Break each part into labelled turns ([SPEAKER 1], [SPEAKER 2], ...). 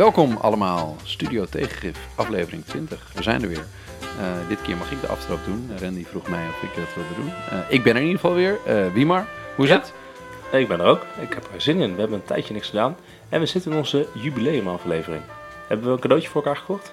[SPEAKER 1] Welkom allemaal, Studio Tegengif, aflevering 20. We zijn er weer. Uh, dit keer mag ik de aftrap doen. Randy vroeg mij of ik dat wilde doen. Uh, ik ben er in ieder geval weer. Uh, Wiemar, hoe is
[SPEAKER 2] Ja.
[SPEAKER 1] het?
[SPEAKER 2] Ik ben er ook. Ik heb er zin in. We hebben een tijdje niks gedaan. En we zitten in onze jubileumaflevering. Hebben we een cadeautje voor elkaar gekocht?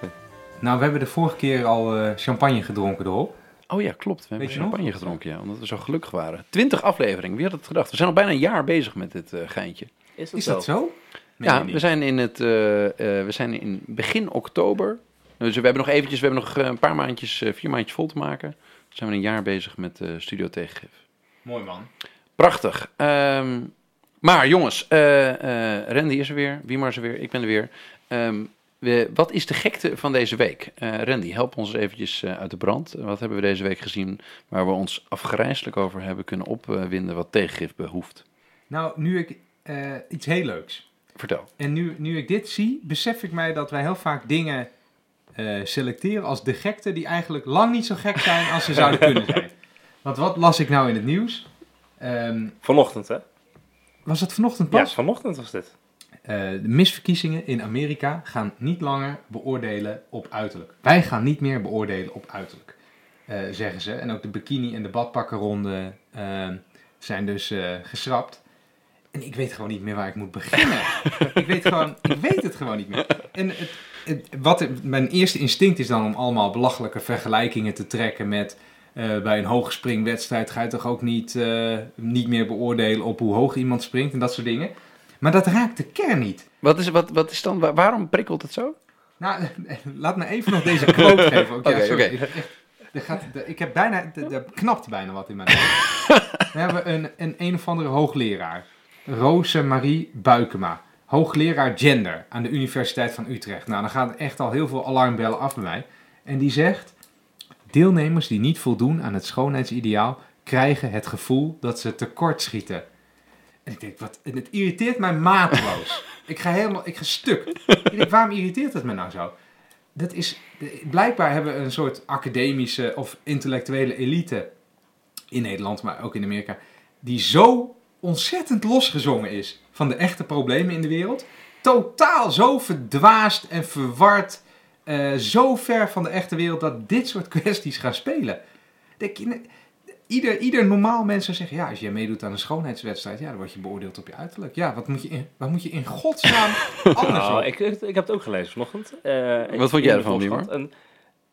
[SPEAKER 3] Nou, we hebben de vorige keer al eh, champagne gedronken erop.
[SPEAKER 1] Oh ja, klopt. We hebben
[SPEAKER 3] nog?
[SPEAKER 1] champagne gedronken, ja, omdat we zo gelukkig waren. 20 afleveringen, wie had het gedacht? We zijn al bijna een jaar bezig met dit eh, geintje.
[SPEAKER 2] Is
[SPEAKER 3] Is dat zo? Nee,
[SPEAKER 1] ja,
[SPEAKER 3] nee,
[SPEAKER 1] we zijn in het, eh, eh, we zijn in begin oktober. Dus we hebben nog eventjes, we hebben nog eh, een paar maandjes, eh, vier maandjes vol te maken. Dan zijn we een jaar bezig met eh, Studio Tegengif.
[SPEAKER 3] Mooi man.
[SPEAKER 1] Prachtig. Ehm, maar jongens, eh, eh, Randy is er weer, Wiemar is er weer, ik ben er weer. Ehm, we, wat is de gekte van deze week? Eh, Randy, help ons eventjes eh, uit de brand. Wat hebben we deze week gezien waar we ons afgrijselijk over hebben kunnen opwinden wat tegengif behoeft?
[SPEAKER 3] Nou, nu ik eh, iets heel leuks.
[SPEAKER 1] Vertel.
[SPEAKER 3] En nu, nu ik dit zie, besef ik mij dat wij heel vaak dingen eh, selecteren als de gekte die eigenlijk lang niet zo gek zijn als ze zouden kunnen zijn. Want wat las ik nou in het nieuws? Ehm,
[SPEAKER 2] Vanochtend, hè?
[SPEAKER 3] was het vanochtend
[SPEAKER 2] Ja,
[SPEAKER 3] pas?
[SPEAKER 2] vanochtend was dit.
[SPEAKER 3] Eh, de misverkiezingen in Amerika gaan niet langer beoordelen op uiterlijk. Wij gaan niet meer beoordelen op uiterlijk, eh, zeggen ze. En ook de bikini- en de badpakkenronde eh, zijn dus geschrapt. En ik weet gewoon niet meer waar ik moet beginnen. ik, weet gewoon, ik weet het gewoon niet meer. En het, het- wat mijn eerste instinct is dan om allemaal belachelijke vergelijkingen te trekken met... eh, bij een hoogspringwedstrijd ga je toch ook niet, eh, niet meer beoordelen op hoe hoog iemand springt en dat soort dingen. Maar dat raakt de kern niet.
[SPEAKER 1] Wat is, wat, wat is dan, wa- waarom prikkelt het zo?
[SPEAKER 3] Nou, laat me even nog deze quote geven. Ja,
[SPEAKER 1] Oké, oké.
[SPEAKER 3] Ik- echt, er gaat, er- ik heb bijna, er, er knapt bijna wat in mijn hoofd. We hebben een, een een of andere hoogleraar. Rose Marie Buikema. Hoogleraar gender aan de Universiteit van Utrecht. Nou, dan gaan echt al heel veel alarmbellen af bij mij. En die zegt, deelnemers die niet voldoen aan het schoonheidsideaal... krijgen het gevoel dat ze tekortschieten. En ik denk, wat, en het irriteert mij mateloos. ik ga helemaal, ik ga stuk. Ik denk, waarom irriteert het me nou zo? Dat is, blijkbaar hebben we een soort academische of intellectuele elite in Nederland, maar ook in Amerika, die zo ontzettend losgezongen is van de echte problemen in de wereld. Totaal zo verdwaasd en verward, eh, zo ver van de echte wereld dat dit soort kwesties gaan spelen. Denk je, nee, Ieder, ieder normaal mens zou zeggen, ja, als je meedoet aan een schoonheidswedstrijd, ja, dan word je beoordeeld op je uiterlijk. Ja, wat moet je in, wat moet je in godsnaam anders op?
[SPEAKER 2] ik, ik, ik heb het ook gelezen vanochtend. Eh,
[SPEAKER 1] Wat vond jij ervan.
[SPEAKER 2] En,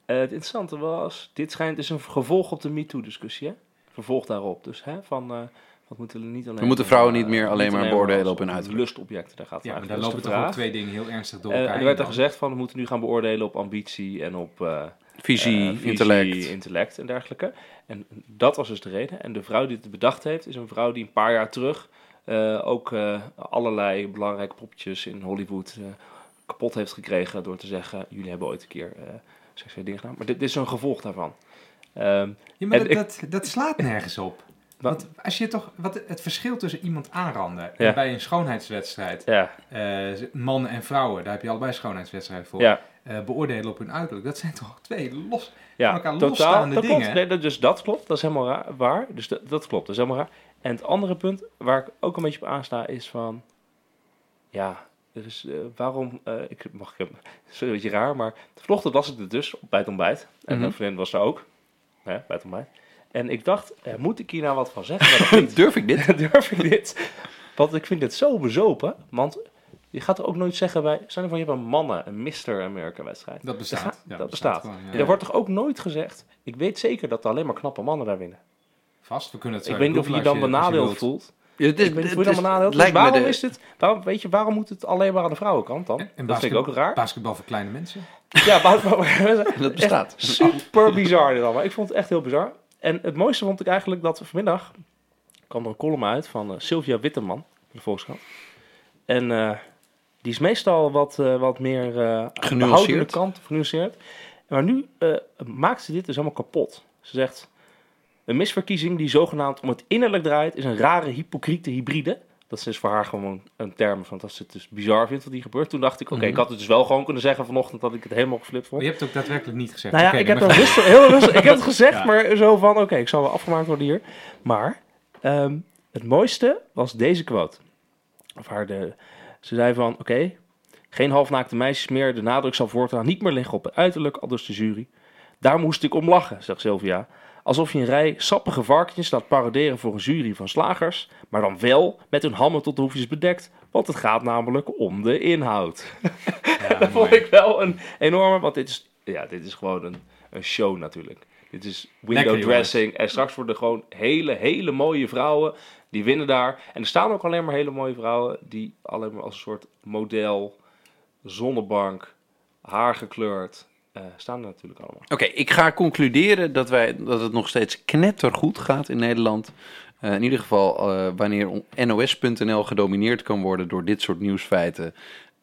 [SPEAKER 2] eh, het interessante was, dit schijnt dus een gevolg op de MeToo-discussie, hè? Vervolg daarop. Dus, hè, van... eh, wat moeten we niet alleen...
[SPEAKER 1] We moeten vrouwen
[SPEAKER 2] eh,
[SPEAKER 1] niet meer alleen
[SPEAKER 2] niet
[SPEAKER 1] maar beoordelen op hun uiterlijk.
[SPEAKER 2] Lustobjecten, daar gaat het
[SPEAKER 3] Ja, maar
[SPEAKER 2] eigenlijk.
[SPEAKER 3] daar
[SPEAKER 2] is
[SPEAKER 3] lopen toch ook twee dingen heel ernstig door
[SPEAKER 2] Eh,
[SPEAKER 3] elkaar
[SPEAKER 2] en er werd er
[SPEAKER 3] dan.
[SPEAKER 2] gezegd van, we moeten nu gaan beoordelen op ambitie en op... eh,
[SPEAKER 1] Visie,
[SPEAKER 2] eh, visie,
[SPEAKER 1] intellect.
[SPEAKER 2] intellect en dergelijke. En dat was dus de reden. En de vrouw die het bedacht heeft, is een vrouw die een paar jaar terug eh, ook eh, allerlei belangrijke poppetjes in Hollywood eh, kapot heeft gekregen door te zeggen: jullie hebben ooit een keer eh seksuele dingen gedaan. Maar dit, dit is een gevolg daarvan. Ehm,
[SPEAKER 3] Ja, maar
[SPEAKER 2] En
[SPEAKER 3] dat, dat, dat slaat nergens op.
[SPEAKER 2] Wat?
[SPEAKER 3] Want als je toch, wat het verschil tussen iemand aanranden
[SPEAKER 2] Ja.
[SPEAKER 3] en bij een schoonheidswedstrijd,
[SPEAKER 2] ja,
[SPEAKER 3] eh, mannen en vrouwen, daar heb je allebei schoonheidswedstrijden voor,
[SPEAKER 2] ja,
[SPEAKER 3] eh, beoordelen op hun uiterlijk, dat zijn toch twee los. Van elkaar
[SPEAKER 2] totaal.
[SPEAKER 3] losstaande
[SPEAKER 2] Dat
[SPEAKER 3] dingen.
[SPEAKER 2] klopt. Nee, dat, dus dat klopt. Dat is helemaal raar, waar. Dus dat, dat klopt. Dat is helemaal raar. En het andere punt waar ik ook een beetje op aansta is van, ja, er is, eh, waarom, eh, ik mag, ik, het is een beetje raar, maar vanochtend was ik er dus bij het ontbijt. En
[SPEAKER 1] Mhm.
[SPEAKER 2] mijn vriendin was er ook, hè, bij het ontbijt. En ik dacht, eh, moet ik hier nou wat van zeggen?
[SPEAKER 1] Durf ik dit?
[SPEAKER 2] Durf ik dit? Want ik vind dit zo bezopen, want je gaat er ook nooit zeggen bij, stel je voor je hebt een mannen, een Mr. America wedstrijd.
[SPEAKER 3] dat bestaat.
[SPEAKER 2] Dat,
[SPEAKER 3] Ja,
[SPEAKER 2] dat bestaat.
[SPEAKER 3] gewoon, ja.
[SPEAKER 2] En er wordt toch ook nooit gezegd, ik weet zeker dat er alleen maar knappe mannen daar winnen.
[SPEAKER 3] Vast, we kunnen het zo
[SPEAKER 2] Ik weet niet of je je dan benadeeld
[SPEAKER 3] wilt.
[SPEAKER 2] voelt.
[SPEAKER 1] Ja, het is-
[SPEAKER 2] Ik weet niet
[SPEAKER 1] het
[SPEAKER 2] hoe je dan
[SPEAKER 1] is-
[SPEAKER 2] Dus
[SPEAKER 1] me
[SPEAKER 2] waarom
[SPEAKER 1] de-
[SPEAKER 2] is dit, waarom, weet je, waarom moet het alleen maar aan de vrouwenkant dan?
[SPEAKER 3] En
[SPEAKER 2] dat vind ik
[SPEAKER 3] basketbal-
[SPEAKER 2] ook raar.
[SPEAKER 3] Basketbal voor kleine mensen.
[SPEAKER 2] Ja, basketbal.
[SPEAKER 1] Dat bestaat.
[SPEAKER 2] Super bizar dit allemaal. Ik vond het echt heel bizar. En het mooiste vond ik eigenlijk dat vanmiddag kwam er een column uit van eh, Sylvia Witteman, de Volkskrant. En eh, die is meestal wat, eh, wat meer
[SPEAKER 1] Genuanceerd.
[SPEAKER 2] kant, genuanceerd. Maar nu maakt ze dit dus helemaal kapot. Ze zegt, een misverkiezing die zogenaamd om het innerlijk draait, is een rare hypocriete hybride. Dat is dus voor haar gewoon een term van dat ze het dus bizar vindt wat hier gebeurt. Toen dacht ik, oké,
[SPEAKER 1] Mhm.
[SPEAKER 2] ik had het dus wel gewoon kunnen zeggen vanochtend dat ik het helemaal geflipt vond.
[SPEAKER 3] Maar je hebt het ook daadwerkelijk niet gezegd.
[SPEAKER 2] Nou ja, ik heb rustig, heel rustig. Ik heb het gezegd,
[SPEAKER 3] Ja.
[SPEAKER 2] maar zo van, oké, ik zal wel afgemaakt worden hier. Maar ehm, het mooiste was deze quote. Of haar de, ze zei van, oké, Geen halfnaakte meisjes meer. De nadruk zal voortaan niet meer liggen op het uiterlijk, aldus de jury. Daar moest ik om lachen, zegt Sylvia. Alsof je een rij sappige varkens laat paroderen voor een jury van slagers, maar dan wel met hun hammen tot de hoefjes bedekt, want het gaat namelijk om de inhoud.
[SPEAKER 3] Ja,
[SPEAKER 2] dat vond ik wel een enorme, want dit is, ja, dit is gewoon een, een show natuurlijk. Dit is window
[SPEAKER 3] Lekker,
[SPEAKER 2] dressing en straks worden gewoon hele, hele mooie vrouwen, die winnen daar. En er staan ook alleen maar hele mooie vrouwen, die alleen maar als een soort model, zonnebank, haar gekleurd, eh, staan er natuurlijk allemaal.
[SPEAKER 1] Oké, ik ga concluderen dat, wij, dat het nog steeds knettergoed gaat in Nederland. Eh, in ieder geval eh, wanneer NOS.nl gedomineerd kan worden door dit soort nieuwsfeiten.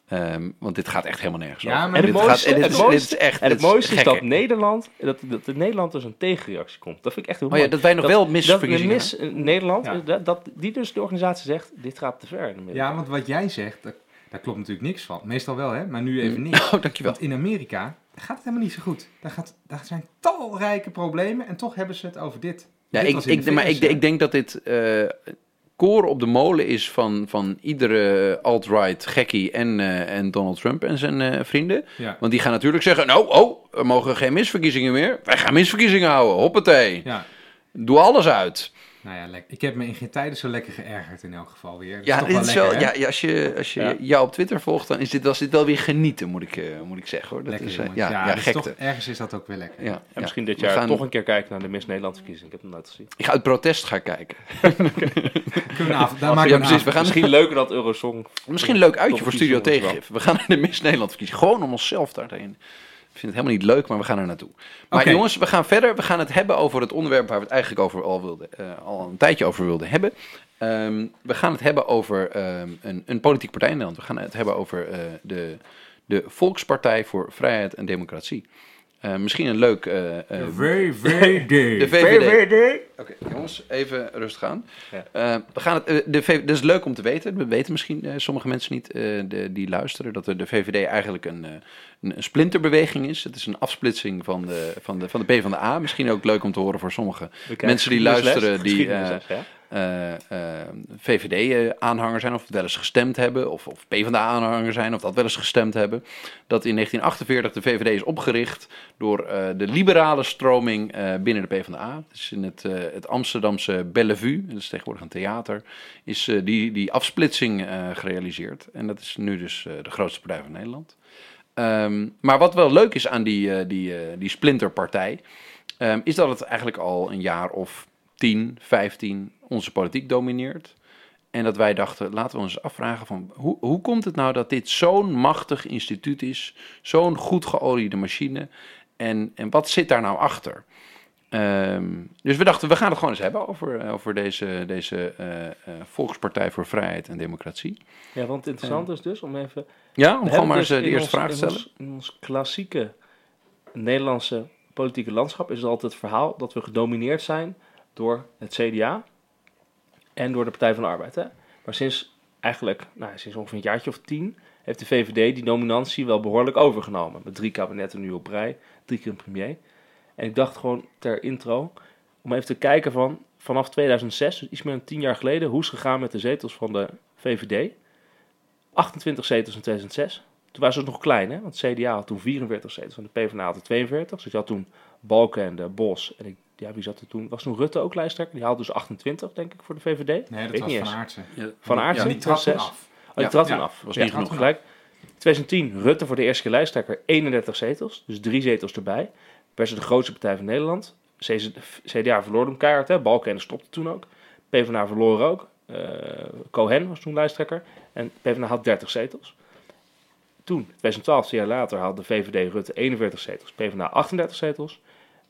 [SPEAKER 1] Ehm, want dit gaat echt helemaal nergens
[SPEAKER 3] Ja,
[SPEAKER 1] over.
[SPEAKER 3] maar
[SPEAKER 2] En het
[SPEAKER 1] dit
[SPEAKER 2] mooiste-
[SPEAKER 1] gaat,
[SPEAKER 2] het
[SPEAKER 1] is, dit
[SPEAKER 2] mooiste-
[SPEAKER 1] is echt
[SPEAKER 2] En het
[SPEAKER 1] is
[SPEAKER 2] mooiste is dat Nederland, dat, dat in Nederland dus een tegenreactie komt. Dat vind ik echt heel
[SPEAKER 1] Oh
[SPEAKER 2] mooi.
[SPEAKER 1] ja, dat wij nog wel
[SPEAKER 2] dat
[SPEAKER 1] misverkiezingen
[SPEAKER 2] mis, Nederland,
[SPEAKER 3] Ja.
[SPEAKER 2] dat, dat, die dus de organisatie zegt, dit gaat te ver. in.
[SPEAKER 3] Ja, want wat jij zegt, daar, daar klopt natuurlijk niks van. Meestal wel, hè? Maar nu even niet.
[SPEAKER 1] Oh, dankjewel.
[SPEAKER 3] Want in Amerika gaat het helemaal niet zo goed. Daar, gaat, daar zijn talrijke problemen en toch hebben ze het over dit.
[SPEAKER 1] Ja,
[SPEAKER 3] Dit
[SPEAKER 1] ik,
[SPEAKER 3] de
[SPEAKER 1] ik, maar ik, ik denk dat dit eh koren op de molen is van, van iedere alt-right gekkie en, eh, en Donald Trump en zijn eh, vrienden.
[SPEAKER 3] Ja.
[SPEAKER 1] Want die gaan natuurlijk zeggen, nou, oh, er mogen geen misverkiezingen meer. Wij gaan misverkiezingen houden, hoppatee.
[SPEAKER 3] ja.
[SPEAKER 1] Doe alles uit.
[SPEAKER 3] Nou ja, lekker. ik heb me in geen tijden zo lekker geërgerd in elk geval weer. Dat
[SPEAKER 1] Ja, dit is wel,
[SPEAKER 3] lekker,
[SPEAKER 1] ja, ja, als je, als je
[SPEAKER 2] Ja.
[SPEAKER 1] jou op Twitter volgt, dan is dit, was dit wel weer genieten, moet ik, eh, moet ik zeggen. Hoor. Dat
[SPEAKER 3] Lekker,
[SPEAKER 1] is, eh, ja, ja,
[SPEAKER 3] dat is
[SPEAKER 1] gekte.
[SPEAKER 3] toch, ergens is dat ook weer lekker.
[SPEAKER 1] Ja,
[SPEAKER 2] Ja,
[SPEAKER 1] ja.
[SPEAKER 2] misschien dit jaar
[SPEAKER 1] gaan-
[SPEAKER 2] toch een keer kijken naar de Miss Nederland verkiezing. Ik heb hem nooit gezien.
[SPEAKER 1] Ik ga uit protest gaan kijken.
[SPEAKER 3] Kunnen we af, daar
[SPEAKER 1] Ja, precies. Gaan
[SPEAKER 2] Misschien leuker dan Eurosong.
[SPEAKER 1] Misschien een leuk uitje voor Studio. Tegengif. We gaan naar de Miss Nederland verkiezing. Gewoon om onszelf daarheen. Ik vind het helemaal niet leuk, maar we gaan er naartoe. Maar jongens, we gaan verder. We gaan het hebben over het onderwerp waar we het eigenlijk over al, wilden, eh, al een tijdje over wilden hebben. Ehm, we gaan het hebben over ehm, een, een politieke partij in Nederland. We gaan het hebben over eh, de, de Volkspartij voor Vrijheid en Democratie. Eh, misschien een leuk... eh, eh,
[SPEAKER 3] VVD.
[SPEAKER 1] de VVD. Oké, jongens, even rustig aan.
[SPEAKER 2] Ja.
[SPEAKER 1] We gaan het, de VVD, dat is leuk om te weten. We weten misschien sommige mensen niet de, die luisteren dat de, de VVD eigenlijk een, een, splinterbeweging is. Het is een afsplitsing van de, van, de, van de PvdA. Misschien ook leuk om te horen voor sommige Mensen die luisteren, die,
[SPEAKER 2] ja.
[SPEAKER 1] Eh, VVD-aanhanger zijn of wel eens gestemd hebben, of, of PvdA-aanhanger zijn of dat wel eens gestemd hebben, dat in 1948 de VVD is opgericht door eh, de liberale stroming eh, binnen de PvdA. Dus in het, eh, het Amsterdamse Bellevue, dat is tegenwoordig een theater, is eh, die, die afsplitsing eh, gerealiseerd. En dat is nu dus eh, de grootste partij van Nederland. Ehm, maar wat wel leuk is aan die, eh, die, eh, die splinterpartij, ehm, is dat het eigenlijk al een jaar of 10, 15 onze politiek domineert. En dat wij dachten, laten we ons eens afvragen van hoe, hoe komt het nou dat dit zo'n machtig instituut is, zo'n goed geoliede machine en, en wat zit daar nou achter? Ehm, dus we dachten, we gaan het gewoon eens hebben over, over deze, deze eh, eh, Volkspartij voor Vrijheid en Democratie.
[SPEAKER 2] Ja, want het interessante is dus om even...
[SPEAKER 1] Ja, om gewoon maar eens
[SPEAKER 2] dus
[SPEAKER 1] eh, de
[SPEAKER 2] in
[SPEAKER 1] eerste
[SPEAKER 2] ons-
[SPEAKER 1] vraag te
[SPEAKER 2] in
[SPEAKER 1] stellen.
[SPEAKER 2] ons- In ons klassieke Nederlandse politieke landschap is het altijd het verhaal dat we gedomineerd zijn door het CDA en door de Partij van de Arbeid. Hè? Maar sinds eigenlijk, nou, sinds ongeveer een jaartje of tien, heeft de VVD die dominantie wel behoorlijk overgenomen. Met drie kabinetten nu op rij, drie keer een premier. En ik dacht gewoon ter intro, om even te kijken van vanaf 2006, dus iets meer dan tien jaar geleden, hoe is het gegaan met de zetels van de VVD. 28 zetels in 2006. Toen waren ze nog klein, hè? Want CDA had toen 44 zetels en de PvdA had er 42. Dus je had toen Balkenende, Bos en ik, ja, wie zat er toen? Was toen Rutte ook lijsttrekker? Die haalde dus 28, denk ik, voor de VVD.
[SPEAKER 3] Nee,
[SPEAKER 2] Weet
[SPEAKER 3] dat was
[SPEAKER 2] niet
[SPEAKER 3] Van. Aartsen.
[SPEAKER 2] Van Aertsen,
[SPEAKER 3] Ja, die trad toen
[SPEAKER 2] 2006.
[SPEAKER 3] af.
[SPEAKER 2] Oh, die
[SPEAKER 1] Ja,
[SPEAKER 2] trad toen af.
[SPEAKER 1] was
[SPEAKER 2] Ja,
[SPEAKER 1] niet genoeg.
[SPEAKER 2] Gelijk. 2010, Rutte voor de eerste keer lijsttrekker, 31 zetels. Dus drie zetels erbij. Werd ze de grootste partij van Nederland. CDA verloor hem keihard, hè. Balkenende stopte toen ook. PvdA verloor ook. Eh, Cohen was toen lijsttrekker. En PvdA had 30 zetels. Toen, 2012, twee jaar later, had de VVD Rutte 41 zetels. PvdA 38 zetels.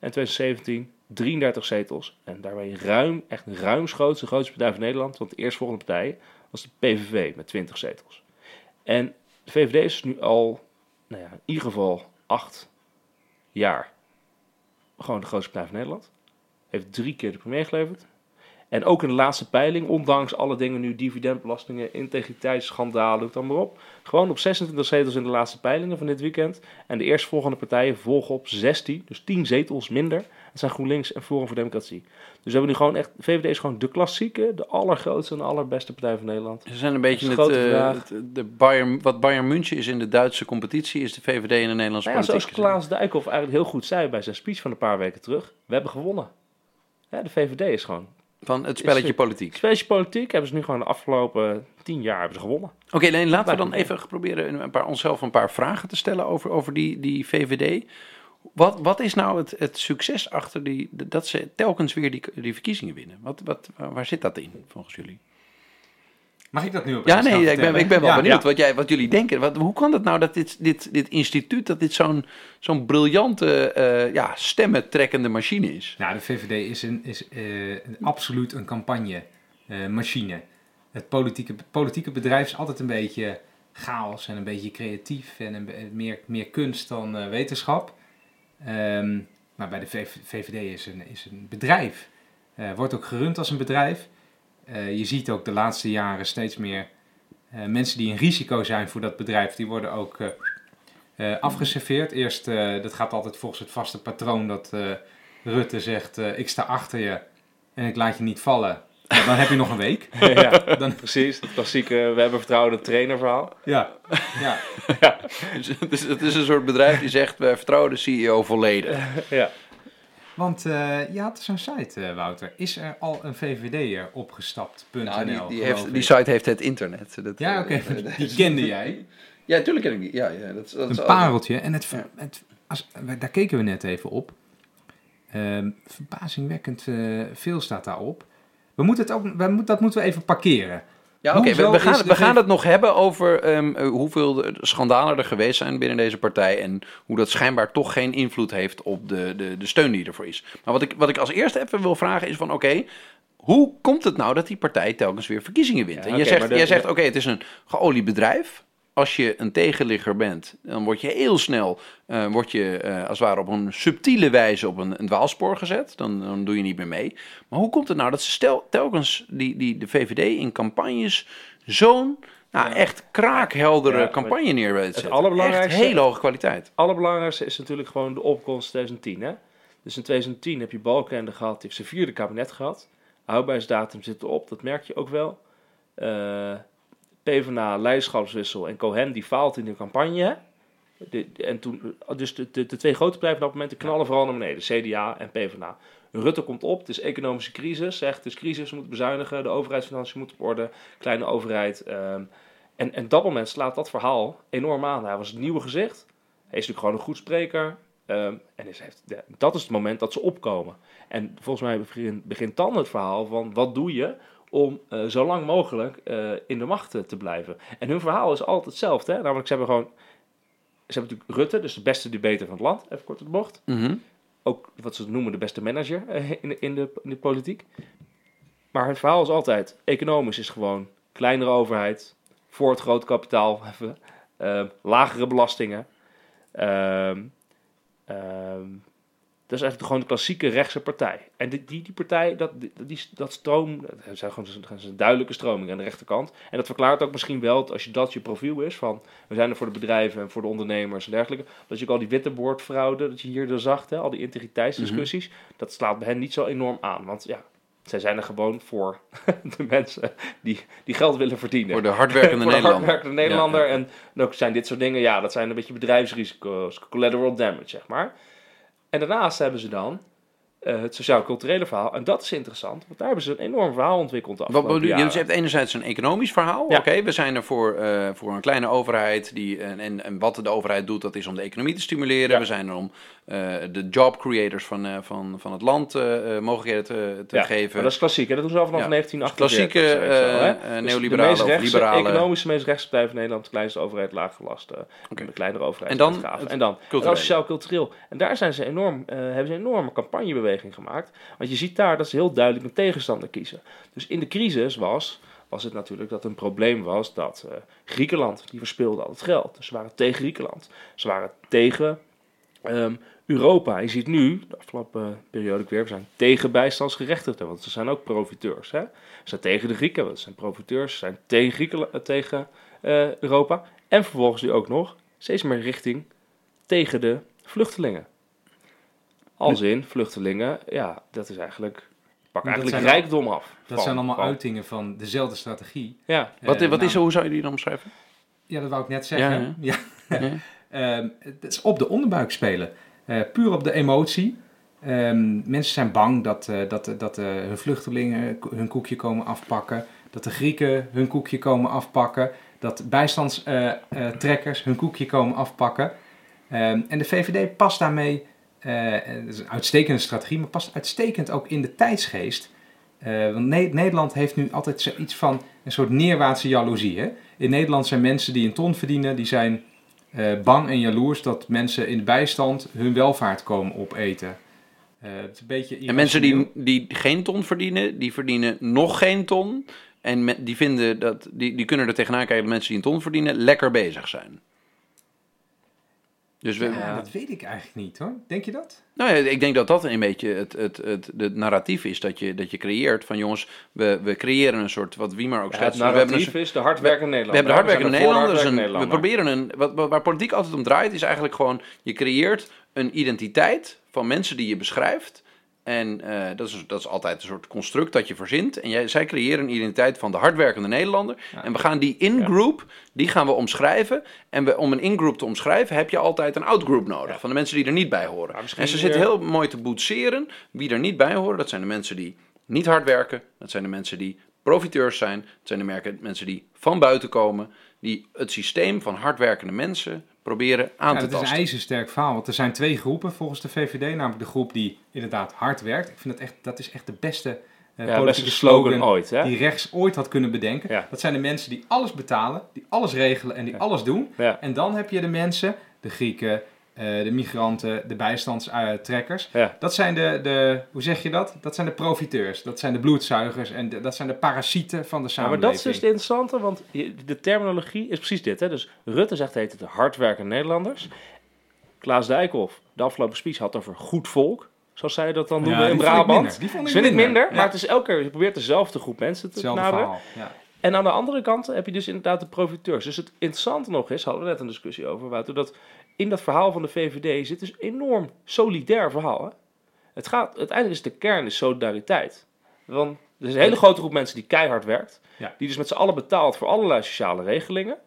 [SPEAKER 2] En 2017 33 zetels. En daarmee ruim, echt ruimschoots de grootste partij van Nederland. Want de eerstvolgende partij was de PVV met 20 zetels. En de VVD is nu al, nou ja, in ieder geval acht jaar gewoon de grootste partij van Nederland. Heeft drie keer de premier geleverd. En ook in de laatste peiling, ondanks alle dingen nu, dividendbelastingen, integriteitsschandalen, doe het dan maar op. Gewoon op 26 zetels in de laatste peilingen van dit weekend. En de eerstvolgende partijen volgen op 16, dus 10 zetels minder. Dat zijn GroenLinks en Forum voor Democratie. Dus we hebben nu gewoon echt, VVD is gewoon de klassieke, de allergrootste en allerbeste partij van Nederland.
[SPEAKER 1] Ze zijn een beetje het, eh, het- de Bayern, wat Bayern München is in de Duitse competitie, is de VVD in de Nederlandse
[SPEAKER 2] Nou ja, zoals
[SPEAKER 1] politiek.
[SPEAKER 2] Klaas Dijkhoff eigenlijk heel goed zei bij zijn speech van een paar weken terug. We hebben gewonnen. Ja, de VVD is gewoon.
[SPEAKER 1] Van het spelletje
[SPEAKER 2] Is-
[SPEAKER 1] politiek.
[SPEAKER 2] Special politiek hebben ze nu gewoon de afgelopen tien jaar hebben ze gewonnen.
[SPEAKER 1] Oké, laten we dan even proberen een paar, onszelf een paar vragen te stellen over, over die, die VVD. Wat, wat is nou het, het succes achter die, dat ze telkens weer die, die verkiezingen winnen? Wat, wat, waar zit dat in, volgens jullie?
[SPEAKER 3] Mag ik dat nu op
[SPEAKER 1] Ja, nee, ik ben, ik ben wel
[SPEAKER 3] Ja,
[SPEAKER 1] benieuwd
[SPEAKER 2] ja.
[SPEAKER 1] Wat, jij, wat jullie denken. Wat, hoe kan het nou dat dit, dit, dit instituut, dat dit zo'n zo'n briljante, eh ja, stemmentrekkende machine is?
[SPEAKER 3] Nou, de VVD is, een, is eh, een- absoluut een campagne-machine. het politieke, politieke bedrijf is altijd een beetje chaos en een beetje creatief en een, meer, meer kunst dan eh, wetenschap. Ehm, maar bij de VV VVD is een, is een bedrijf. Eh, wordt ook gerund als een bedrijf. Eh, je ziet ook de laatste jaren steeds meer eh, mensen die een risico zijn voor dat bedrijf, die worden ook eh, afgeserveerd. Eerst, dat gaat altijd volgens het vaste patroon dat Rutte zegt, ik sta achter je en ik laat je niet vallen. Dan heb je nog een week.
[SPEAKER 2] ja,
[SPEAKER 3] Dan,
[SPEAKER 2] precies. Het klassieke, we hebben vertrouwen in trainer verhaal.
[SPEAKER 3] ja, ja.
[SPEAKER 1] Dus het, is, het is een soort bedrijf die zegt, wij vertrouwen de CEO volledig.
[SPEAKER 2] ja.
[SPEAKER 3] Want eh, je had zo'n site, eh, Wouter. Is er al een VVD'er opgestapt.nl?
[SPEAKER 1] Nou, die, die, heeft, die site heeft het internet. Dat,
[SPEAKER 3] Ja,
[SPEAKER 1] eh,
[SPEAKER 3] oké,
[SPEAKER 1] eh,
[SPEAKER 3] die kende jij.
[SPEAKER 1] Ja, tuurlijk ken ik die. Ja, ja, dat, is- dat
[SPEAKER 3] Een pareltje. En het,
[SPEAKER 1] Ja.
[SPEAKER 3] het, als, daar keken we net even op. Ehm, verbazingwekkend eh, veel staat daarop. We moeten het ook, we moeten, dat moeten we even parkeren.
[SPEAKER 1] Ja, oké, we, gaan, het- we gaan het nog hebben over ehm, eh, hoeveel schandalen er geweest zijn binnen deze partij en hoe dat schijnbaar toch geen invloed heeft op de, de, de steun die ervoor is. Maar wat ik, wat ik als eerste even wil vragen is van oké, hoe komt het nou dat die partij telkens weer verkiezingen wint?
[SPEAKER 2] Ja,
[SPEAKER 1] en
[SPEAKER 2] oké,
[SPEAKER 1] zegt,
[SPEAKER 2] de-
[SPEAKER 1] jij zegt oké, het is een geolied bedrijf. Als je een tegenligger bent, dan word je heel snel eh, word je, eh, als het ware op een subtiele wijze op een, een dwaalspoor gezet. Dan, dan doe je niet meer mee. Maar hoe komt het nou dat ze stel, telkens die, die, de VVD in campagnes zo'n nou,
[SPEAKER 3] Ja.
[SPEAKER 1] echt kraakheldere
[SPEAKER 2] Ja,
[SPEAKER 1] campagne neer weet zetten?
[SPEAKER 2] allerbelangrijkste-
[SPEAKER 1] Echt hele hoge kwaliteit.
[SPEAKER 2] Het allerbelangrijkste is natuurlijk gewoon de opkomst 2010. Hè? Dus in 2010 heb je Balkenende gehad, die heeft zijn vierde kabinet gehad. Houdbaarheidsdatum zit erop, dat merk je ook wel. Eh PvdA, leiderschapswissel en Cohen, die faalt in de campagne. De, en toen, dus de, de, de twee grote partijen van dat moment knallen vooral naar beneden, CDA en PvdA. Rutte komt op, het is economische crisis, zegt het is crisis, we moeten bezuinigen, de overheidsfinanciën moeten op orde, kleine overheid. ehm, en, en dat moment slaat dat verhaal enorm aan. Hij was het nieuwe gezicht, hij is natuurlijk gewoon een goed spreker. ehm, en is, heeft, dat is het moment dat ze opkomen. En volgens mij begint, begint dan het verhaal van wat doe je om eh, zo lang mogelijk eh, in de macht te, blijven. En hun verhaal is altijd hetzelfde. Hè? Namelijk, ze hebben gewoon... Ze hebben natuurlijk Rutte, dus de beste debater van het land, even kort op de bocht.
[SPEAKER 1] Mhm.
[SPEAKER 2] Ook wat ze noemen de beste manager eh, in, de, in, de, in de politiek. Maar het verhaal is altijd, economisch is gewoon kleinere overheid, voor het groot kapitaal, even, lagere belastingen. Ehm, ehm, dat is eigenlijk gewoon de klassieke rechtse partij. En die, die, die partij, dat, die, dat stroom, dat zijn gewoon dat is een duidelijke stroming aan de rechterkant. En dat verklaart ook misschien wel, als je dat je profiel is, van we zijn er voor de bedrijven en voor de ondernemers en dergelijke, dat je ook al die witte boordfraude, dat je hier er zag, hè, al die integriteitsdiscussies, dat slaat bij hen niet zo enorm aan. Want ja, zij zijn er gewoon voor de mensen die, die geld willen verdienen.
[SPEAKER 1] Voor de hardwerkende
[SPEAKER 2] Voor de
[SPEAKER 1] Nederlander.
[SPEAKER 2] hardwerkende Nederlander.
[SPEAKER 1] Ja, ja.
[SPEAKER 2] En, en ook zijn dit soort dingen, ja, dat zijn een beetje bedrijfsrisico's, collateral damage, zeg maar. En daarnaast hebben ze dan eh, het sociaal-culturele verhaal. En dat is interessant, want daar hebben ze een enorm verhaal ontwikkeld de
[SPEAKER 1] Wat bedoel je? Dus je hebt enerzijds een economisch verhaal.
[SPEAKER 2] Ja.
[SPEAKER 1] Oké, we zijn er voor, eh, voor een kleine overheid. Die, en, en, en wat de overheid doet, dat is om de economie te stimuleren.
[SPEAKER 2] Ja.
[SPEAKER 1] We zijn er om eh, de job creators van, van, van het land mogelijkheden te, te
[SPEAKER 2] Ja,
[SPEAKER 1] geven.
[SPEAKER 2] maar dat is klassiek, hè? dat doen ze al vanaf
[SPEAKER 1] Ja.
[SPEAKER 2] 1948.
[SPEAKER 1] Klassieke
[SPEAKER 2] Dus
[SPEAKER 1] neoliberale
[SPEAKER 2] rechtse,
[SPEAKER 1] liberale...
[SPEAKER 2] economisch meest rechtse partij van Nederland, de kleinste overheid, laag gelast.
[SPEAKER 1] Oké.
[SPEAKER 2] De kleinere overheid.
[SPEAKER 1] En dan het
[SPEAKER 2] en dan, sociaal-cultureel. En daar zijn ze enorm, hebben ze een enorme gemaakt. Want je ziet daar dat ze heel duidelijk een tegenstander kiezen. Dus in de crisis was, was het natuurlijk dat een probleem was dat eh, Griekenland, die verspeelde al het geld. Dus ze waren tegen Griekenland. Ze waren tegen ehm, Europa. Je ziet nu, de afgelopen periode weer, we zijn tegen bijstandsgerechtigden, want ze zijn ook profiteurs. Hè? Ze zijn tegen de Grieken, want ze zijn profiteurs. Ze zijn tegen, Griekenland, eh, tegen eh, Europa. En vervolgens nu ook nog steeds meer richting tegen de vluchtelingen. Als in, vluchtelingen, ja, dat is eigenlijk, pak eigenlijk
[SPEAKER 3] zijn
[SPEAKER 2] rijkdom af.
[SPEAKER 3] Dat
[SPEAKER 2] van-
[SPEAKER 3] zijn allemaal
[SPEAKER 2] van-
[SPEAKER 3] uitingen van dezelfde strategie.
[SPEAKER 2] Ja,
[SPEAKER 1] Wat,
[SPEAKER 3] Eh,
[SPEAKER 1] wat is,
[SPEAKER 3] nou,
[SPEAKER 1] hoe zou je die dan omschrijven?
[SPEAKER 3] Ja, dat wou ik net zeggen. Ja,
[SPEAKER 1] Ja.
[SPEAKER 3] Ehm, het is op de onderbuik spelen. Eh, puur op de emotie. Ehm, mensen zijn bang dat, eh, dat, dat eh, hun vluchtelingen hun koekje komen afpakken. Dat de Grieken hun koekje komen afpakken. Dat bijstandstrekkers hun koekje komen afpakken. Ehm, en de VVD past daarmee, eh, dat is een uitstekende strategie, maar past uitstekend ook in de tijdsgeest. Eh, want Ne- Nederland heeft nu altijd zoiets van een soort neerwaartse jaloezie. Hè? In Nederland zijn mensen die een ton verdienen, die zijn eh, bang en jaloers dat mensen in de bijstand hun welvaart komen opeten. Het is een beetje
[SPEAKER 1] En mensen die, die geen ton verdienen, die verdienen nog geen ton. En die, vinden dat, die, die kunnen er tegenaan kijken dat mensen die een ton verdienen lekker bezig zijn. Dus we,
[SPEAKER 3] Ja, dat weet ik eigenlijk niet hoor. Denk je dat?
[SPEAKER 1] Nou ja, ik denk dat dat een beetje het, het, het, het narratief is dat je, dat je creëert. Van jongens, we, we creëren een soort, wat Wiemar ook
[SPEAKER 2] Ja,
[SPEAKER 1] schetst.
[SPEAKER 2] het
[SPEAKER 1] we hebben een
[SPEAKER 2] narratief is de hardwerkende
[SPEAKER 1] We
[SPEAKER 2] Nederlander.
[SPEAKER 1] hebben de hardwerkende
[SPEAKER 2] er
[SPEAKER 1] Nederlanders. We proberen een. Wat, wat- waar politiek altijd om draait, is eigenlijk gewoon. Je creëert een identiteit van mensen die je beschrijft. En eh, dat, is, dat is altijd een soort construct dat je verzint. En jij, zij creëren een identiteit van de hardwerkende Nederlander.
[SPEAKER 3] Ja.
[SPEAKER 1] En we gaan die in-group, die gaan we omschrijven. En we, om een in-group te omschrijven, heb je altijd een out-group nodig.
[SPEAKER 2] Ja.
[SPEAKER 1] Van de mensen die er niet bij horen. En ze zitten heel mooi te boetseren. Wie er niet bij horen, dat zijn de mensen die niet hard werken. Dat zijn de mensen die profiteurs zijn. Het zijn de mensen die van buiten komen. Die het systeem van hardwerkende mensen proberen aan
[SPEAKER 3] Ja,
[SPEAKER 1] te
[SPEAKER 3] dat is een
[SPEAKER 1] tasten.
[SPEAKER 3] ijzersterk verhaal. Want er zijn twee groepen volgens de VVD. Namelijk de groep die inderdaad hard werkt. Ik vind dat echt, dat is echt de beste eh
[SPEAKER 2] Ja,
[SPEAKER 3] politieke
[SPEAKER 2] slogan ooit, hè?
[SPEAKER 3] die rechts ooit had kunnen bedenken.
[SPEAKER 2] Ja.
[SPEAKER 3] Dat zijn de mensen die alles betalen, die alles regelen en die
[SPEAKER 2] Ja.
[SPEAKER 3] alles doen. En dan heb je de mensen, de Grieken, de migranten, de bijstandstrekkers.
[SPEAKER 2] Ja.
[SPEAKER 3] Dat zijn de, de, hoe zeg je dat? Dat zijn de profiteurs, dat zijn de bloedzuigers en de- dat zijn de parasieten van de
[SPEAKER 2] Ja, maar
[SPEAKER 3] samenleving.
[SPEAKER 2] dat is dus het interessante, want de terminologie is precies dit. Hè? Dus Rutte zegt heet het de hardwerkende Nederlanders. Klaas Dijkhoff, de afgelopen speech, had over goed volk. Zoals zij dat dan
[SPEAKER 3] Ja,
[SPEAKER 2] noemen in
[SPEAKER 3] die vond ik
[SPEAKER 2] Brabant.
[SPEAKER 3] minder. Die vond
[SPEAKER 2] Dat
[SPEAKER 3] ik
[SPEAKER 2] vind ik minder, maar het is elke keer, je probeert dezelfde groep mensen te
[SPEAKER 3] Hetzelfde
[SPEAKER 2] benaderen. En aan de andere kant heb je dus inderdaad de profiteurs. Dus het interessante nog is, hadden we net een discussie over, Wouter, dat in dat verhaal van de VVD zit dus een enorm solidair verhaal. Hè? Het gaat, uiteindelijk is de kern is solidariteit. Want er is een hele grote groep mensen die keihard werkt,
[SPEAKER 3] Ja.
[SPEAKER 2] die dus met z'n allen betaalt voor allerlei sociale regelingen.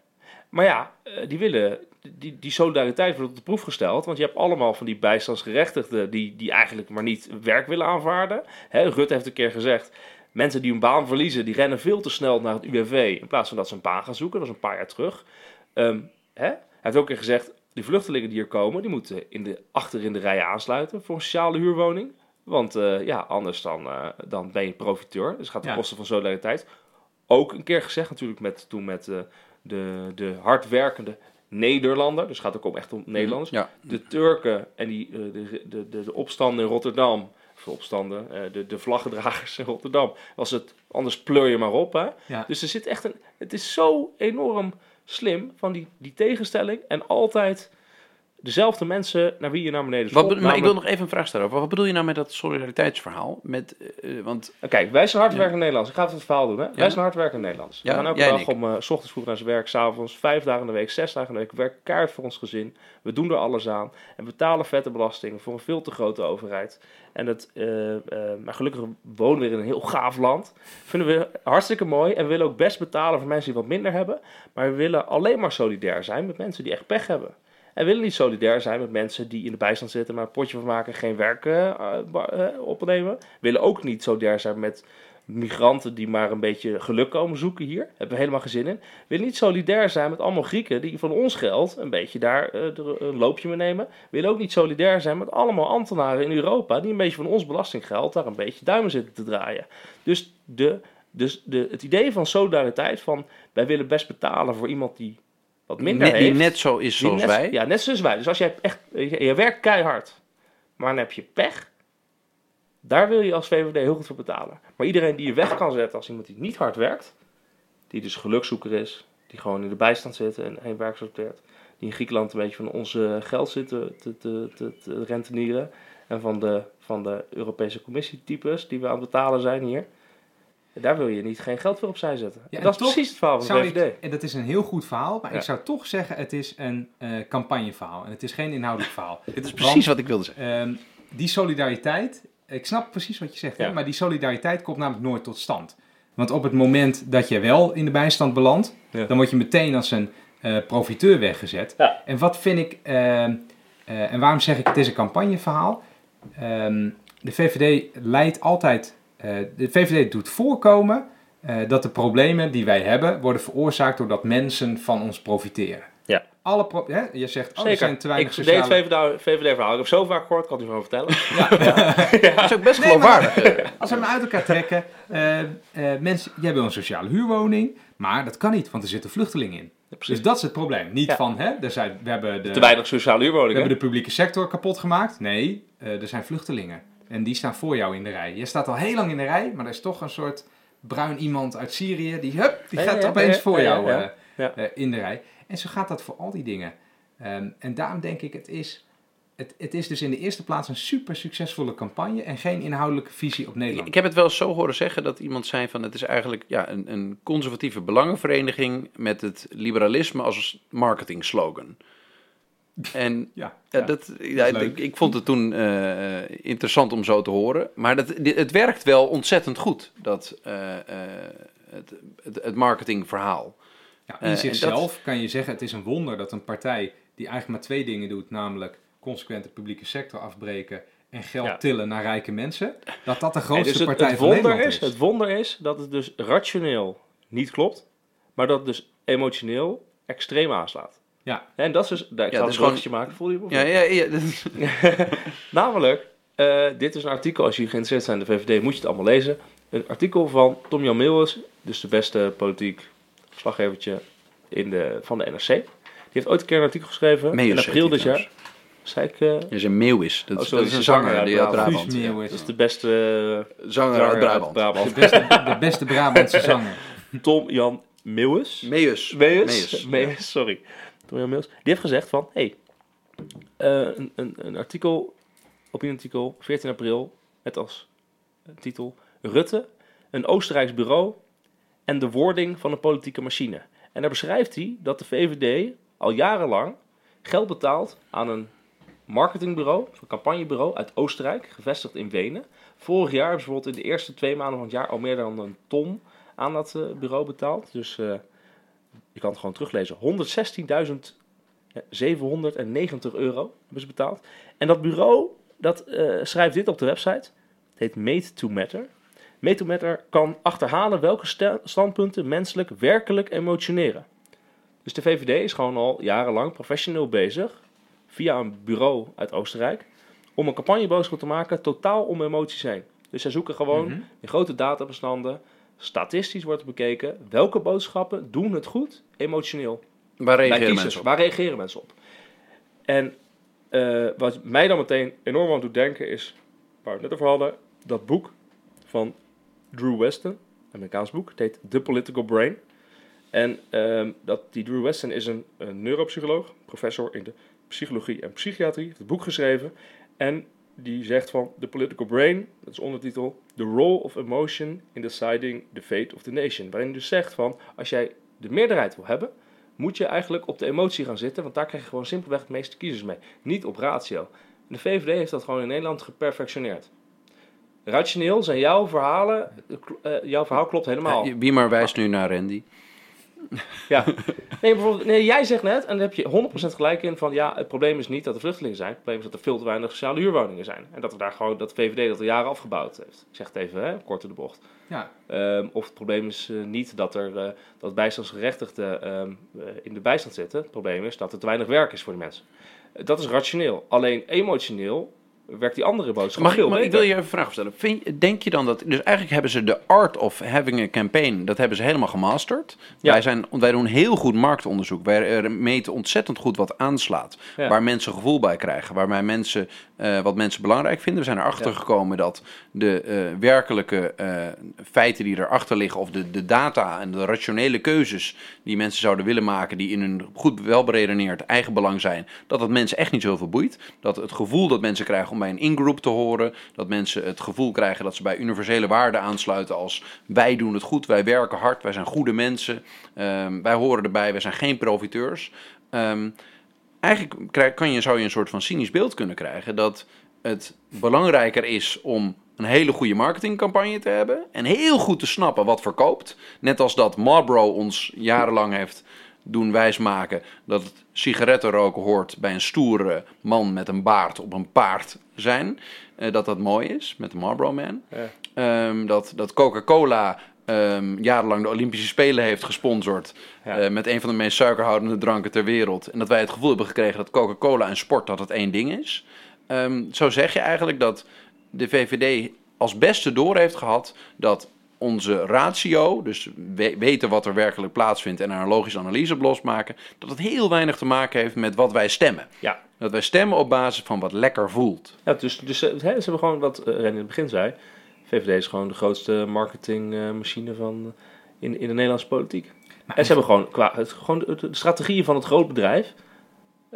[SPEAKER 2] Maar ja, eh, die willen, die, die solidariteit wordt op de proef gesteld. Want je hebt allemaal van die bijstandsgerechtigden die, die eigenlijk maar niet werk willen aanvaarden. Hè, Rutte heeft een keer gezegd, mensen die hun baan verliezen, die rennen veel te snel naar het UWV. In plaats van dat ze een baan gaan zoeken, dat is een paar jaar terug. Ehm, hè? Hij heeft ook een keer gezegd, die vluchtelingen die hier komen, die moeten in de, achter in de rij aansluiten voor een sociale huurwoning. Want eh, ja, anders dan, eh, dan ben je profiteur. Dus het gaat ten
[SPEAKER 3] Ja.
[SPEAKER 2] koste van solidariteit. Ook een keer gezegd natuurlijk met, toen met eh, de, de hardwerkende Nederlander. Dus het gaat ook om echt om Nederlanders.
[SPEAKER 1] Ja.
[SPEAKER 2] De Turken en die, eh, de, de, de, de opstanden in Rotterdam. Of de opstanden, eh, de, de vlaggedragers in Rotterdam. Was het, anders pleur je maar op. Hè?
[SPEAKER 3] Ja.
[SPEAKER 2] Dus er zit echt een. Het is zo enorm slim van die, die tegenstelling. En altijd dezelfde mensen naar wie je naar beneden schopt.
[SPEAKER 1] maar ik wil nog even een vraag stellen. over. Wat bedoel je nou met dat solidariteitsverhaal? Met, eh, want
[SPEAKER 2] Kijk, wij zijn hardwerkende Nederlanders. Ik ga even het verhaal doen. Hè?
[SPEAKER 1] Ja.
[SPEAKER 2] Wij zijn hardwerkende Nederlanders.
[SPEAKER 1] Ja,
[SPEAKER 2] we gaan elke dag om eh, s ochtends vroeg naar zijn werk, s'avonds, vijf dagen in de week, zes dagen in de week. We werken keihard voor ons gezin. We doen er alles aan. En we betalen vette belastingen voor een veel te grote overheid. En het, eh, eh, maar gelukkig wonen we in een heel gaaf land. Vinden we hartstikke mooi. En we willen ook best betalen voor mensen die wat minder hebben. Maar we willen alleen maar solidair zijn met mensen die echt pech hebben. En willen niet solidair zijn met mensen die in de bijstand zitten, maar een potje van maken, geen werk eh, eh, eh, opnemen. Willen ook niet solidair zijn met migranten die maar een beetje geluk komen zoeken hier. Hebben we helemaal geen zin in. Willen niet solidair zijn met allemaal Grieken die van ons geld een beetje daar eh, een loopje mee nemen. Willen ook niet solidair zijn met allemaal ambtenaren in Europa die een beetje van ons belastinggeld daar een beetje duimen zitten te draaien. Dus, de, dus de, het idee van solidariteit van wij willen best betalen voor iemand die wat minder
[SPEAKER 1] net, die
[SPEAKER 2] heeft.
[SPEAKER 1] net zo is
[SPEAKER 2] Die
[SPEAKER 1] zoals
[SPEAKER 2] net-
[SPEAKER 1] wij.
[SPEAKER 2] Ja, net zoals wij. Dus als jij echt, je, je werkt keihard, maar dan heb je pech. Daar wil je als VVD heel goed voor betalen. Maar iedereen die je weg kan zetten als iemand die niet hard werkt, die dus gelukzoeker is, die gewoon in de bijstand zit en geen werk sorteert, die die in Griekenland een beetje van onze geld zitten te, te, te, te rentenieren. En van de, van de Europese Commissie-types die we aan het betalen zijn hier. Daar wil je niet geen geld voor opzij zetten.
[SPEAKER 3] Ja,
[SPEAKER 2] En
[SPEAKER 3] en
[SPEAKER 2] dat is
[SPEAKER 3] toch
[SPEAKER 2] precies het verhaal van de VVD.
[SPEAKER 3] en dat is een heel goed verhaal, maar
[SPEAKER 2] Ja.
[SPEAKER 3] ik zou toch zeggen het is een eh, campagneverhaal. En het is geen inhoudelijk verhaal.
[SPEAKER 1] Dit is precies wat ik wilde zeggen.
[SPEAKER 3] Ehm, die solidariteit, ik snap precies wat je zegt, hè, maar die solidariteit komt namelijk nooit tot stand. Want op het moment dat je wel in de bijstand belandt,
[SPEAKER 2] Ja.
[SPEAKER 3] dan word je meteen als een eh, profiteur weggezet.
[SPEAKER 2] Ja.
[SPEAKER 3] En wat vind ik, ehm, eh, en waarom zeg ik het is een campagneverhaal? Ehm, de VVD leidt altijd, de VVD doet voorkomen eh, dat de problemen die wij hebben worden veroorzaakt doordat mensen van ons profiteren.
[SPEAKER 2] Ja.
[SPEAKER 3] Alle pro- hè? Je zegt, oh, er
[SPEAKER 2] Zeker.
[SPEAKER 3] zijn te weinig
[SPEAKER 2] ik deed het
[SPEAKER 3] sociale...
[SPEAKER 2] VVD-verhaal. Ik heb zo vaak gehoord, kan u van vertellen.
[SPEAKER 1] Dat is ook best
[SPEAKER 3] Nee, maar-
[SPEAKER 1] geloofwaardig.
[SPEAKER 3] Als we hem uit elkaar trekken, eh, eh, mensen, jij wil een sociale huurwoning, maar dat kan niet, want er zitten vluchtelingen in. Dus dat is het probleem. Niet
[SPEAKER 2] Ja.
[SPEAKER 3] van, hè, er zijn, we, hebben de,
[SPEAKER 2] Te weinig sociale
[SPEAKER 3] we
[SPEAKER 2] huurwoningen.
[SPEAKER 3] hebben de publieke sector kapot gemaakt. Nee, eh, er zijn vluchtelingen. En die staan voor jou in de rij. Je staat al heel lang in de rij, maar er is toch een soort bruin iemand uit Syrië, die, hup, die gaat
[SPEAKER 2] ja,
[SPEAKER 3] opeens voor jou eh, eh, in de rij. En zo gaat dat voor al die dingen. Ehm, en daarom denk ik, het is, het, het is dus in de eerste plaats een super succesvolle campagne en geen inhoudelijke visie op Nederland.
[SPEAKER 1] ik heb het wel eens zo horen zeggen dat iemand zei van het is eigenlijk ja, een, een conservatieve belangenvereniging met het liberalisme als marketingslogan. En
[SPEAKER 3] ja,
[SPEAKER 1] ja,
[SPEAKER 3] ja.
[SPEAKER 1] dat, ja, ik, ik vond het toen eh, eh, interessant om zo te horen. Maar dat, het werkt wel ontzettend goed, dat, eh, eh, het, het, het marketingverhaal.
[SPEAKER 3] Ja, in zichzelf kan je zeggen, het is een wonder dat een partij die eigenlijk maar twee dingen doet, namelijk consequent de publieke sector afbreken en geld
[SPEAKER 2] Ja.
[SPEAKER 3] tillen naar rijke mensen, dat dat de grootste
[SPEAKER 2] dus het,
[SPEAKER 3] partij
[SPEAKER 2] het
[SPEAKER 3] van
[SPEAKER 2] wonder
[SPEAKER 3] Nederland
[SPEAKER 2] is,
[SPEAKER 3] is.
[SPEAKER 2] Het wonder is dat het dus rationeel niet klopt, maar dat het dus emotioneel extreem aanslaat.
[SPEAKER 3] Ja.
[SPEAKER 2] En dat is dus, daar, ik
[SPEAKER 1] Ja,
[SPEAKER 2] een
[SPEAKER 1] gewoon-
[SPEAKER 2] bruggetje maken, voel je
[SPEAKER 1] Ja, ja, ja,
[SPEAKER 2] Namelijk, eh, dit is een artikel, als je geïnteresseerd bent in de VVD, moet je het allemaal lezen. Een artikel van Tom Jan Meeuwis, dus de beste politiek verslaggevertje in de, van de NRC. Die heeft ooit een keer een artikel geschreven,
[SPEAKER 1] Meeuwis
[SPEAKER 2] in april dit jaar. Zei ik, eh,
[SPEAKER 1] Dat is een meeuwis. Dat,
[SPEAKER 2] Oh,
[SPEAKER 1] is-
[SPEAKER 2] sorry,
[SPEAKER 1] dat is een
[SPEAKER 2] zanger
[SPEAKER 1] zanger
[SPEAKER 2] uit
[SPEAKER 1] die uit
[SPEAKER 2] Brabant.
[SPEAKER 1] Ja.
[SPEAKER 2] Dat is de beste
[SPEAKER 1] Zanger uit Brabant.
[SPEAKER 2] Brabant.
[SPEAKER 3] De beste, de beste Brabantse zanger.
[SPEAKER 2] Tom Jan Meeuwis.
[SPEAKER 1] Meeuwis.
[SPEAKER 2] Meeuwis,
[SPEAKER 1] Meeuwis,
[SPEAKER 2] Meeuwis, sorry. Die heeft gezegd van, hé, hey, een, een, een artikel, opinieartikel, 14 april, met als eh, titel Rutte, een Oostenrijks bureau en de wording van een politieke machine. En daar beschrijft hij dat de VVD al jarenlang geld betaalt aan een marketingbureau, een campagnebureau uit Oostenrijk, gevestigd in Wenen. Vorig jaar bijvoorbeeld in de eerste twee maanden van het jaar al meer dan een ton aan dat eh, bureau betaald. Dus eh, je kan het gewoon teruglezen. 116.790 euro hebben ze betaald. En dat bureau, dat eh, schrijft dit op de website. Het heet Made to Matter. Made to Matter kan achterhalen welke sta- standpunten menselijk werkelijk emotioneren. Dus de VVD is gewoon al jarenlang professioneel bezig, via een bureau uit Oostenrijk, om een campagneboodschap te maken totaal om emoties heen. Dus zij zoeken gewoon
[SPEAKER 3] Mhm.
[SPEAKER 2] in grote databestanden, statistisch wordt bekeken, welke boodschappen doen het goed emotioneel
[SPEAKER 1] Waar reageren mensen op?
[SPEAKER 2] Waar reageren mensen op? En eh, wat mij dan meteen enorm aan doet denken is, waar we het net over hadden, dat boek van Drew Weston, een Amerikaans boek, het heet The Political Brain. En ehm, dat, die Drew Weston is een, een neuropsycholoog, professor in de psychologie en psychiatrie, heeft het boek geschreven. En die zegt van The Political Brain, dat is ondertitel, The Role of Emotion in Deciding the Fate of the Nation. Waarin dus zegt van, als jij de meerderheid wil hebben, moet je eigenlijk op de emotie gaan zitten, want daar krijg je gewoon simpelweg het meeste kiezers mee. Niet op ratio. En de VVD heeft dat gewoon in Nederland geperfectioneerd. Rationeel zijn jouw verhalen, eh, jouw verhaal klopt helemaal.
[SPEAKER 1] Wie maar wijst nu naar Randy.
[SPEAKER 2] Ja. Nee, bijvoorbeeld, nee, jij zegt net, en daar heb je 100% gelijk in, van ja, het probleem is niet dat er vluchtelingen zijn. Het probleem is dat er veel te weinig sociale huurwoningen zijn. En dat er daar gewoon, dat de VVD dat al jaren afgebouwd heeft. Ik zeg het even, hè, kort in de bocht.
[SPEAKER 3] Ja,
[SPEAKER 2] Ehm, of het probleem is eh, niet dat er eh, dat bijstandsgerechtigden ehm, eh, in de bijstand zitten. Het probleem is dat er te weinig werk is voor de mensen. Dat is rationeel. Alleen emotioneel werkt die andere boodschap
[SPEAKER 1] Mag ik, maar ik wil je even een vraag stellen. Vind, denk je dan dat... Dus eigenlijk hebben ze de art of having a campaign... dat hebben ze helemaal gemasterd.
[SPEAKER 2] Ja.
[SPEAKER 1] Wij, zijn, wij doen heel goed marktonderzoek. Wij meten ontzettend goed wat aanslaat.
[SPEAKER 2] Ja.
[SPEAKER 1] Waar mensen gevoel bij krijgen. Waarbij mensen, eh, wat mensen belangrijk vinden. We zijn erachter
[SPEAKER 2] Ja.
[SPEAKER 1] gekomen dat de eh, werkelijke eh, feiten die erachter liggen... of de, de data en de rationele keuzes die mensen zouden willen maken... die in hun goed welberedeneerd eigen belang zijn... dat dat mensen echt niet zoveel boeit. Dat het gevoel dat mensen krijgen om bij een in-group te horen... dat mensen het gevoel krijgen dat ze bij universele waarden aansluiten... als wij doen het goed, wij werken hard, wij zijn goede mensen... ehm, wij horen erbij, wij zijn geen profiteurs... Ehm, eigenlijk kan je, zou je een soort van cynisch beeld kunnen krijgen dat het belangrijker is om een hele goede marketingcampagne te hebben en heel goed te snappen wat verkoopt. Net als dat Marlboro ons jarenlang heeft doen wijsmaken dat het sigaretten roken hoort bij een stoere man met een baard op een paard zijn. Eh, dat dat mooi is met de Marlboro Man.
[SPEAKER 2] Ja.
[SPEAKER 1] Ehm, dat dat Coca-Cola ehm, jarenlang de Olympische Spelen heeft gesponsord.
[SPEAKER 2] Ja.
[SPEAKER 1] eh, met een van de meest suikerhoudende dranken ter wereld. En dat wij het gevoel hebben gekregen dat Coca-Cola en sport dat het één ding is. Ehm, zo zeg je eigenlijk dat de VVD als beste door heeft gehad dat onze ratio, dus we- weten wat er werkelijk plaatsvindt en er een logische analyse op losmaken, dat het heel weinig te maken heeft met wat wij stemmen.
[SPEAKER 2] Ja,
[SPEAKER 1] Dat wij stemmen op basis van wat lekker voelt.
[SPEAKER 2] Ja, dus, dus eh, hè, ze hebben gewoon wat eh, Ren in het begin zei. VVD is gewoon de grootste marketingmachine van in, in de Nederlandse politiek. en ze hebben gewoon, qua, het, gewoon de, de strategieën van het grootbedrijf eh,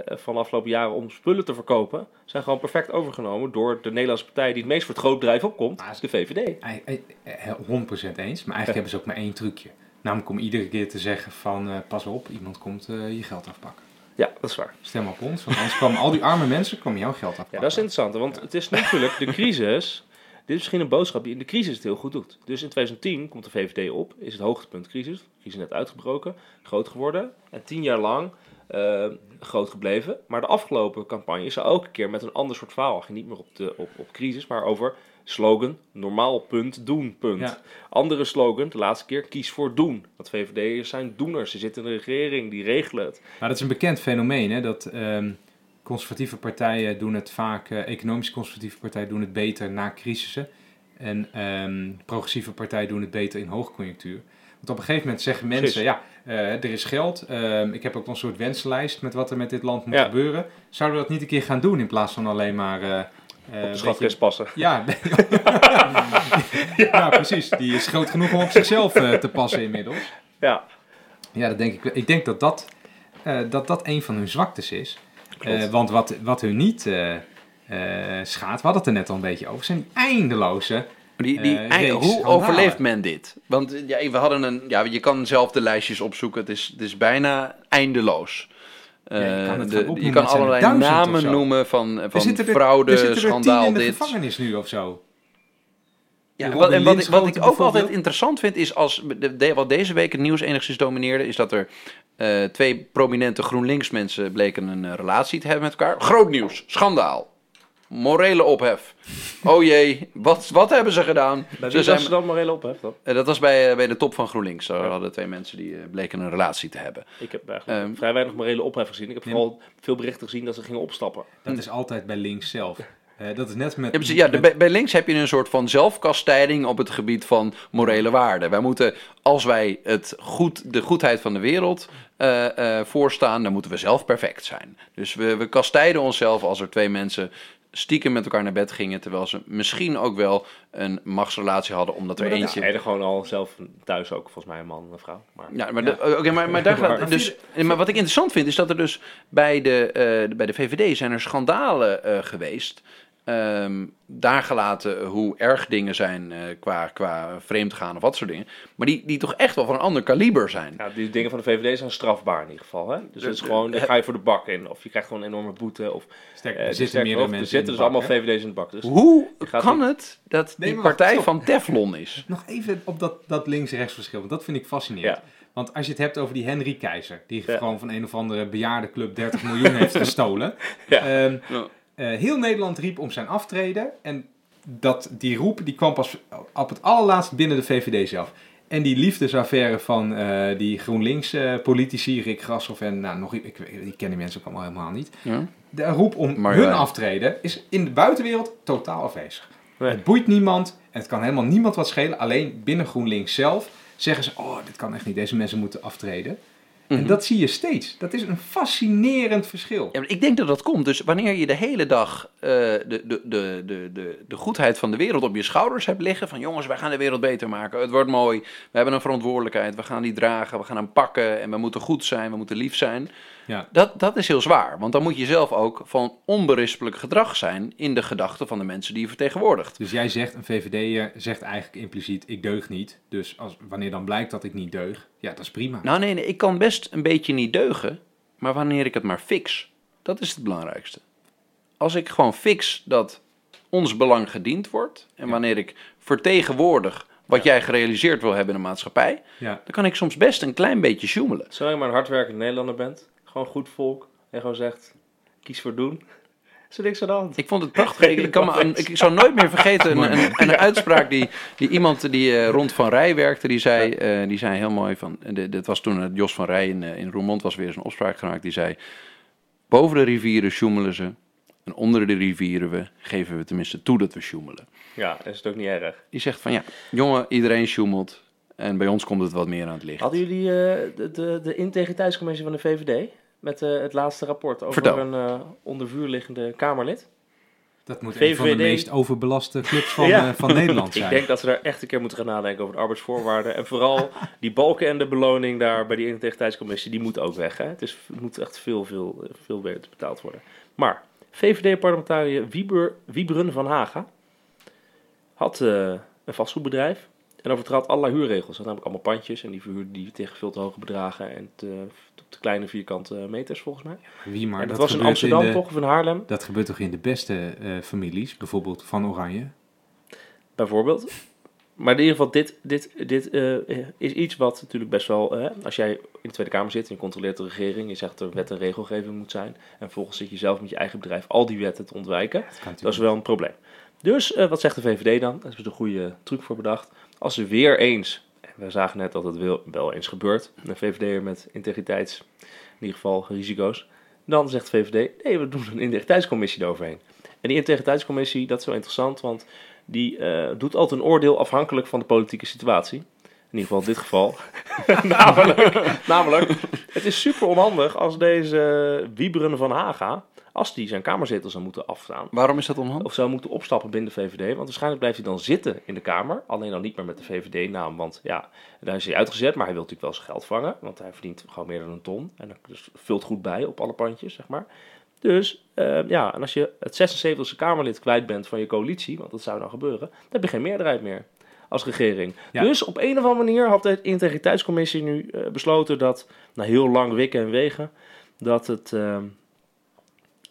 [SPEAKER 2] van de afgelopen jaren om spullen te verkopen, zijn gewoon perfect overgenomen door de Nederlandse partij die het meest voor het grootbedrijf opkomt,
[SPEAKER 3] Maar-
[SPEAKER 2] de VVD.
[SPEAKER 3] Ei- ei- eh, 100% eens, maar eigenlijk hebben ze ook maar één trucje. Namelijk om iedere keer te zeggen van, eh, pas op, iemand komt eh, je geld afpakken.
[SPEAKER 2] Ja, dat is waar.
[SPEAKER 3] Stem op ons, want anders kwamen al die arme mensen komen jouw geld afpakken.
[SPEAKER 2] Ja, dat is interessant, want het is natuurlijk de crisis. Dit is misschien een boodschap die in de crisis het heel goed doet. Dus in 2010 komt de VVD op, is het hoogtepunt crisis. Crisis net uitgebroken, groot geworden. En tien jaar lang eh, groot gebleven. Maar de afgelopen campagne is er elke keer met een ander soort verhaal. Ging niet meer op, de, op, op crisis, maar over slogan, normaal punt, doen punt.
[SPEAKER 3] Ja.
[SPEAKER 2] Andere slogan, de laatste keer, kies voor doen. Want VVD'ers zijn doeners, ze zitten in de regering, die regelen het.
[SPEAKER 3] Maar dat is een bekend fenomeen, hè, dat ehm, conservatieve partijen doen het vaak, eh, economisch conservatieve partijen doen het beter na crisissen. En ehm, progressieve partijen doen het beter in hoogconjunctuur. Want op een gegeven moment zeggen mensen, ja, eh, er is geld. ehm, ik heb ook een soort wensenlijst met wat er met dit land moet
[SPEAKER 2] Ja.
[SPEAKER 3] gebeuren. Zouden we dat niet een keer gaan doen in plaats van alleen maar... eh,
[SPEAKER 2] Op de schatkist passen.
[SPEAKER 3] Ja, ja, precies. Die is groot genoeg om op zichzelf te passen inmiddels.
[SPEAKER 2] Ja,
[SPEAKER 3] Ja, dat denk ik. Ik denk dat dat, dat, dat een van hun zwaktes is. Want wat, wat hun niet schaadt, we hadden het er net al een beetje over, zijn die eindeloze.
[SPEAKER 1] Die, die,
[SPEAKER 3] Eh,
[SPEAKER 1] hoe overleeft men dit? Want ja, we hadden een, ja, je kan zelf de lijstjes opzoeken. Het is, het is bijna eindeloos.
[SPEAKER 3] Ja, je
[SPEAKER 1] Eh,
[SPEAKER 3] kan het
[SPEAKER 1] de- je
[SPEAKER 3] er
[SPEAKER 1] allerlei namen noemen van,
[SPEAKER 3] Er
[SPEAKER 1] van
[SPEAKER 3] zitten er,
[SPEAKER 1] fraude,
[SPEAKER 3] er er
[SPEAKER 1] schandaal,
[SPEAKER 3] in de
[SPEAKER 1] dit.
[SPEAKER 3] gevangenis nu of zo.
[SPEAKER 1] Ja, wat, en wat, ik, wat
[SPEAKER 3] Linschoten
[SPEAKER 1] ik ook altijd interessant vind is als de, wat deze week het nieuws enigszins domineerde, is dat er eh, twee prominente GroenLinks mensen bleken een relatie te hebben met elkaar. Groot nieuws, schandaal, morele ophef. Oh jee, wat, wat hebben ze gedaan?
[SPEAKER 2] Bij
[SPEAKER 1] Ze
[SPEAKER 2] wie
[SPEAKER 1] zijn,
[SPEAKER 2] was ze dan morele ophef dan?
[SPEAKER 1] eh, dat was bij, eh, bij de top van GroenLinks. Daar hadden twee mensen die eh, bleken een relatie te hebben.
[SPEAKER 2] Ik heb eigenlijk
[SPEAKER 1] Ehm.
[SPEAKER 2] vrij weinig morele ophef gezien. Ik heb vooral veel berichten gezien dat ze gingen opstappen.
[SPEAKER 3] Dat is altijd bij links zelf. Dat is net met...
[SPEAKER 1] Ja, precies. ja, de- bij, links heb je een soort van zelfkastijding op het gebied van morele waarden. Wij moeten, als wij het goed, de goedheid van de wereld eh, eh, voorstaan, dan moeten we zelf perfect zijn. Dus we, we kastijden onszelf als er twee mensen stiekem met elkaar naar bed gingen, terwijl ze misschien ook wel een machtsrelatie hadden, omdat er eentje...
[SPEAKER 2] Er gewoon al zelf thuis ook, volgens mij een man en een vrouw. Maar
[SPEAKER 1] Ja, maar, de- maar, maar, daar gaat, dus, maar wat ik interessant vind, is dat er dus bij de, eh, bij de VVD zijn er schandalen eh, geweest. Ehm, daar gelaten hoe erg dingen zijn eh, qua, qua vreemd gaan of wat soort dingen. Maar die, die toch echt wel van een ander kaliber zijn.
[SPEAKER 2] ja, die dingen van de VVD zijn strafbaar in ieder geval. Hè? Dus het is gewoon, dan
[SPEAKER 1] de-
[SPEAKER 2] ga je voor de bak in. Of je krijgt gewoon een enorme boete. Of,
[SPEAKER 3] Sterk,
[SPEAKER 2] eh,
[SPEAKER 3] er zitten
[SPEAKER 2] nog,
[SPEAKER 3] mensen
[SPEAKER 2] Er zitten
[SPEAKER 3] in
[SPEAKER 2] dus allemaal
[SPEAKER 3] hè?
[SPEAKER 2] VVD's in de bak. Dus
[SPEAKER 1] Hoe kan het dat die
[SPEAKER 3] wacht,
[SPEAKER 1] partij
[SPEAKER 3] stop.
[SPEAKER 1] van Teflon is?
[SPEAKER 3] Nog even op dat, dat links-rechts verschil, want dat vind ik fascinerend.
[SPEAKER 2] Ja.
[SPEAKER 3] Want als je het hebt over die Henry Keizer, die
[SPEAKER 2] Ja.
[SPEAKER 3] gewoon van een of andere bejaardenclub 30 miljoen heeft gestolen.
[SPEAKER 2] Ja.
[SPEAKER 3] Ehm,
[SPEAKER 1] Ja.
[SPEAKER 3] Eh, heel Nederland riep om zijn aftreden. En dat, die roep die kwam pas op het allerlaatst binnen de VVD zelf. En die liefdesaffaire van eh, die GroenLinks-politici, Rick Grashoff en nou, nog, ik, ik, ken die mensen ook allemaal helemaal niet.
[SPEAKER 1] Ja?
[SPEAKER 3] de roep om hun aftreden is in de buitenwereld totaal afwezig.
[SPEAKER 2] Nee.
[SPEAKER 3] Het boeit niemand en het kan helemaal niemand wat schelen. Alleen binnen GroenLinks zelf zeggen ze, oh, dit kan echt niet, deze mensen moeten aftreden.
[SPEAKER 1] Mhm.
[SPEAKER 3] En dat zie je steeds. Dat is een fascinerend verschil.
[SPEAKER 1] Ja, ik denk dat dat komt. Dus wanneer je de hele dag de, de, de, de, de, de goedheid van de wereld op je schouders hebt liggen. Van jongens, wij gaan de wereld beter maken. Het wordt mooi. We hebben een verantwoordelijkheid. We gaan die dragen. We gaan hem pakken. En we moeten goed zijn. We moeten lief zijn.
[SPEAKER 3] Ja.
[SPEAKER 1] Dat, dat is heel zwaar. Want dan moet je zelf ook van onberispelijk gedrag zijn in de gedachten van de mensen die je vertegenwoordigt.
[SPEAKER 3] Dus jij zegt, een VVD'er zegt eigenlijk impliciet, ik deug niet. Dus als, wanneer dan blijkt dat ik niet deug, ja, dat is prima.
[SPEAKER 1] Nou nee, nee, ik kan best een beetje niet deugen. Maar wanneer ik het maar fix, dat is het belangrijkste. Als ik gewoon fix dat ons belang gediend wordt. En
[SPEAKER 3] Ja.
[SPEAKER 1] wanneer ik vertegenwoordig wat jij gerealiseerd wil hebben in de maatschappij.
[SPEAKER 3] Ja.
[SPEAKER 1] Dan kan ik soms best een klein beetje sjoemelen.
[SPEAKER 2] Zolang je maar een hardwerkend Nederlander bent, gewoon goed volk, en gewoon zegt, kies voor doen, is er niks aan de hand.
[SPEAKER 1] Ik vond het prachtig. Ik, ik kan me aan- ik zou nooit meer vergeten een, een, een uitspraak die, die iemand die eh, rond Van Rij werkte, die zei, eh, die zei heel mooi van, eh, dit was toen Jos van Rij in, in Roermond was weer eens een opspraak gemaakt, die zei, boven de rivieren sjoemelen ze en onder de rivieren we, geven we tenminste toe dat we sjoemelen.
[SPEAKER 2] Ja, is het ook niet erg.
[SPEAKER 1] Die zegt van ja, jongen, iedereen sjoemelt en bij ons komt het wat meer aan het licht.
[SPEAKER 2] Hadden jullie eh, de, de, de integriteitscommissie van de VVD met eh, het laatste rapport over
[SPEAKER 1] Vertel.
[SPEAKER 2] een eh, onder vuur liggende Kamerlid?
[SPEAKER 3] Dat moet een van de
[SPEAKER 2] VVD.
[SPEAKER 3] meest overbelaste clubs van,
[SPEAKER 2] Ja.
[SPEAKER 3] van Nederland
[SPEAKER 2] Ik
[SPEAKER 3] zijn.
[SPEAKER 2] denk dat ze daar echt een keer moeten gaan nadenken over de arbeidsvoorwaarden. En vooral die balken en de beloning daar bij die integriteitscommissie, die moet ook weg. Hè? Het, is, het moet echt veel, veel, veel beter betaald worden. Maar VVD-parlementariër Wieber, Wieberen van Haga had eh, een vastgoedbedrijf en overtrad allerlei huurregels. Dat namelijk allemaal pandjes en die verhuurde die tegen veel te hoge bedragen en te, op te kleine vierkante meters volgens mij.
[SPEAKER 3] Wie maar,
[SPEAKER 2] en
[SPEAKER 3] dat,
[SPEAKER 2] dat, was in Amsterdam
[SPEAKER 3] de-
[SPEAKER 2] toch of in Haarlem
[SPEAKER 3] Dat gebeurt toch in de beste eh, families, bijvoorbeeld van Oranje.
[SPEAKER 2] bijvoorbeeld. Maar in ieder geval, dit, dit, dit eh, is iets wat natuurlijk best wel... eh, als jij in de Tweede Kamer zit en je controleert de regering... je zegt dat er wet en regelgeving moet zijn... en vervolgens zit je zelf met je eigen bedrijf al die wetten te ontwijken...
[SPEAKER 3] Dat,
[SPEAKER 2] is wel een probleem. Dus eh, wat zegt de VVD dan? Daar is een goede truc voor bedacht. Als ze weer eens... en we zagen net dat het wel, eens gebeurt... een VVD'er met integriteits... in ieder geval risico's... dan zegt de VVD... nee, we doen een integriteitscommissie eroverheen. En die integriteitscommissie, dat is wel interessant... want die eh, doet altijd een oordeel afhankelijk van de politieke situatie. In ieder geval in dit geval. namelijk, namelijk, het is super onhandig als deze Wieberen van Haga, als die zijn kamerzetel zou moeten afstaan,
[SPEAKER 1] Waarom is dat onhandig?
[SPEAKER 2] of zou moeten opstappen binnen de VVD, want waarschijnlijk blijft hij dan zitten in de Kamer, alleen dan niet meer met de VVD-naam, want ja, daar is hij uitgezet, maar hij wil natuurlijk wel zijn geld vangen, want hij verdient gewoon meer dan een ton en dat dus vult goed bij op alle pandjes, zeg maar. Dus eh, ja, en als je het 76e Kamerlid kwijt bent van je coalitie, want dat zou dan gebeuren, dan heb je geen meerderheid meer als regering.
[SPEAKER 3] Ja.
[SPEAKER 2] Dus op een of andere manier had de integriteitscommissie nu eh, besloten dat, na heel lang wikken en wegen, dat het, ehm,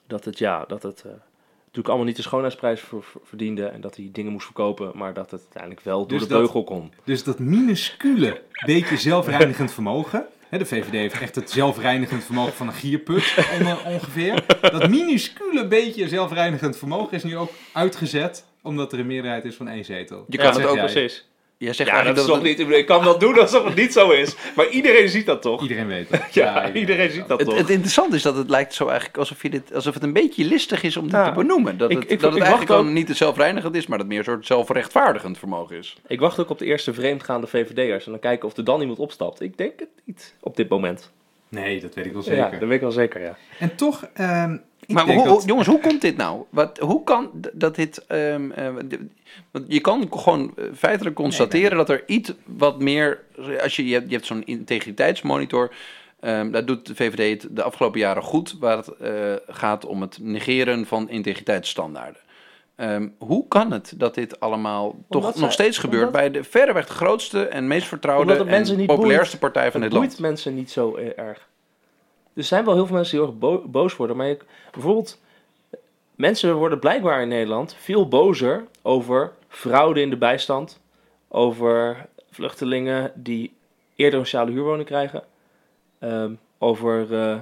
[SPEAKER 2] dat het, ja, dat het eh, natuurlijk allemaal niet de schoonheidsprijs ver- ver- verdiende en dat hij dingen moest verkopen, maar dat het uiteindelijk wel door
[SPEAKER 3] Dus
[SPEAKER 2] de beugel kon.
[SPEAKER 3] Dus dat minuscule beetje zelfreinigend vermogen. Hè, de VVD heeft echt het zelfreinigend vermogen van een gierput onder, ongeveer. Dat minuscule beetje zelfreinigend vermogen is nu ook uitgezet. Omdat er een meerderheid is van één zetel.
[SPEAKER 1] Je kan het ook
[SPEAKER 3] jij.
[SPEAKER 2] precies.
[SPEAKER 1] Jij zegt
[SPEAKER 2] Ja, dat
[SPEAKER 1] eigenlijk
[SPEAKER 2] is
[SPEAKER 1] dat,
[SPEAKER 2] toch
[SPEAKER 1] het-
[SPEAKER 2] niet. Ik kan wel doen alsof het niet zo is, maar iedereen ziet dat toch?
[SPEAKER 3] Iedereen weet het.
[SPEAKER 2] Ja, iedereen ziet dat
[SPEAKER 1] Het,
[SPEAKER 2] toch?
[SPEAKER 1] het interessante is dat het lijkt zo eigenlijk alsof, je dit, alsof het een beetje listig is om dit
[SPEAKER 2] Ja.
[SPEAKER 1] te benoemen. Dat
[SPEAKER 2] Ik-
[SPEAKER 1] het,
[SPEAKER 2] ik-
[SPEAKER 1] dat
[SPEAKER 2] ik
[SPEAKER 1] het
[SPEAKER 2] wacht
[SPEAKER 1] eigenlijk
[SPEAKER 2] ook-
[SPEAKER 1] gewoon niet te zelfreinigend is, maar dat het meer een soort zelfrechtvaardigend vermogen is.
[SPEAKER 2] Ik wacht ook op de eerste vreemdgaande VVD'ers en dan kijken of er dan iemand opstapt. Ik denk het niet op dit moment.
[SPEAKER 3] Nee, dat weet ik wel
[SPEAKER 2] Ja,
[SPEAKER 3] zeker.
[SPEAKER 2] dat weet ik wel zeker, ja.
[SPEAKER 3] En toch, ehm,
[SPEAKER 1] maar hoe,
[SPEAKER 3] dat...
[SPEAKER 1] jongens, hoe komt dit nou? Wat, hoe kan dat dit... ehm, eh, want je kan gewoon eh, feitelijk constateren dat er iets wat meer... Als je, je hebt, je hebt zo'n integriteitsmonitor... ehm daar doet de VVD het de afgelopen jaren goed... waar het eh, gaat om het negeren van integriteitsstandaarden. Ehm, hoe kan het dat dit allemaal toch nog steeds gebeurt...
[SPEAKER 2] omdat-
[SPEAKER 1] bij de verreweg de grootste en meest vertrouwde...
[SPEAKER 2] Het
[SPEAKER 1] en populairste partij van
[SPEAKER 2] Het
[SPEAKER 1] dit
[SPEAKER 2] boeit
[SPEAKER 1] land?
[SPEAKER 2] mensen niet zo erg. Er zijn wel heel veel mensen die heel erg bo- boos worden. Maar bijvoorbeeld, mensen worden blijkbaar in Nederland veel bozer over fraude in de bijstand. Over vluchtelingen die eerder een sociale huurwoning krijgen. ehm, over eh,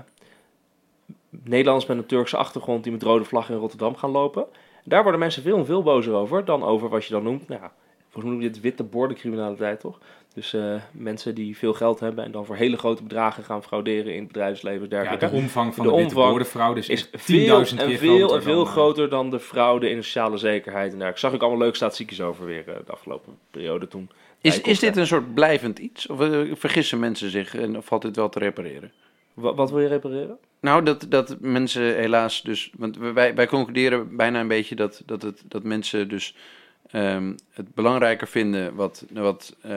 [SPEAKER 2] Nederlanders met een Turkse achtergrond die met rode vlag in Rotterdam gaan lopen. Daar worden mensen veel en veel bozer over dan over wat je dan noemt. Nou, volgens mij noem je het witte bordencriminaliteit, toch? Dus eh, mensen die veel geld hebben en dan voor hele grote bedragen gaan frauderen in het bedrijfsleven en
[SPEAKER 3] Ja,
[SPEAKER 2] dergelijke.
[SPEAKER 3] de omvang van
[SPEAKER 2] De
[SPEAKER 3] de, witte is,
[SPEAKER 2] is
[SPEAKER 3] echt 10.000
[SPEAKER 2] veel
[SPEAKER 3] keer
[SPEAKER 2] en veel
[SPEAKER 3] groter
[SPEAKER 2] en veel
[SPEAKER 3] dan, eh,
[SPEAKER 2] groter dan de fraude in de sociale zekerheid. En daar ik zag ik allemaal leuke statistiekjes over weer eh, de afgelopen periode toen.
[SPEAKER 1] Is, is dit een soort blijvend iets? Of vergissen mensen zich en of valt dit wel te repareren?
[SPEAKER 2] Wa- wat wil je repareren?
[SPEAKER 1] Nou, dat, dat mensen helaas dus... Want wij, wij concluderen bijna een beetje dat, dat, het, dat mensen dus ehm, het belangrijker vinden wat, wat eh,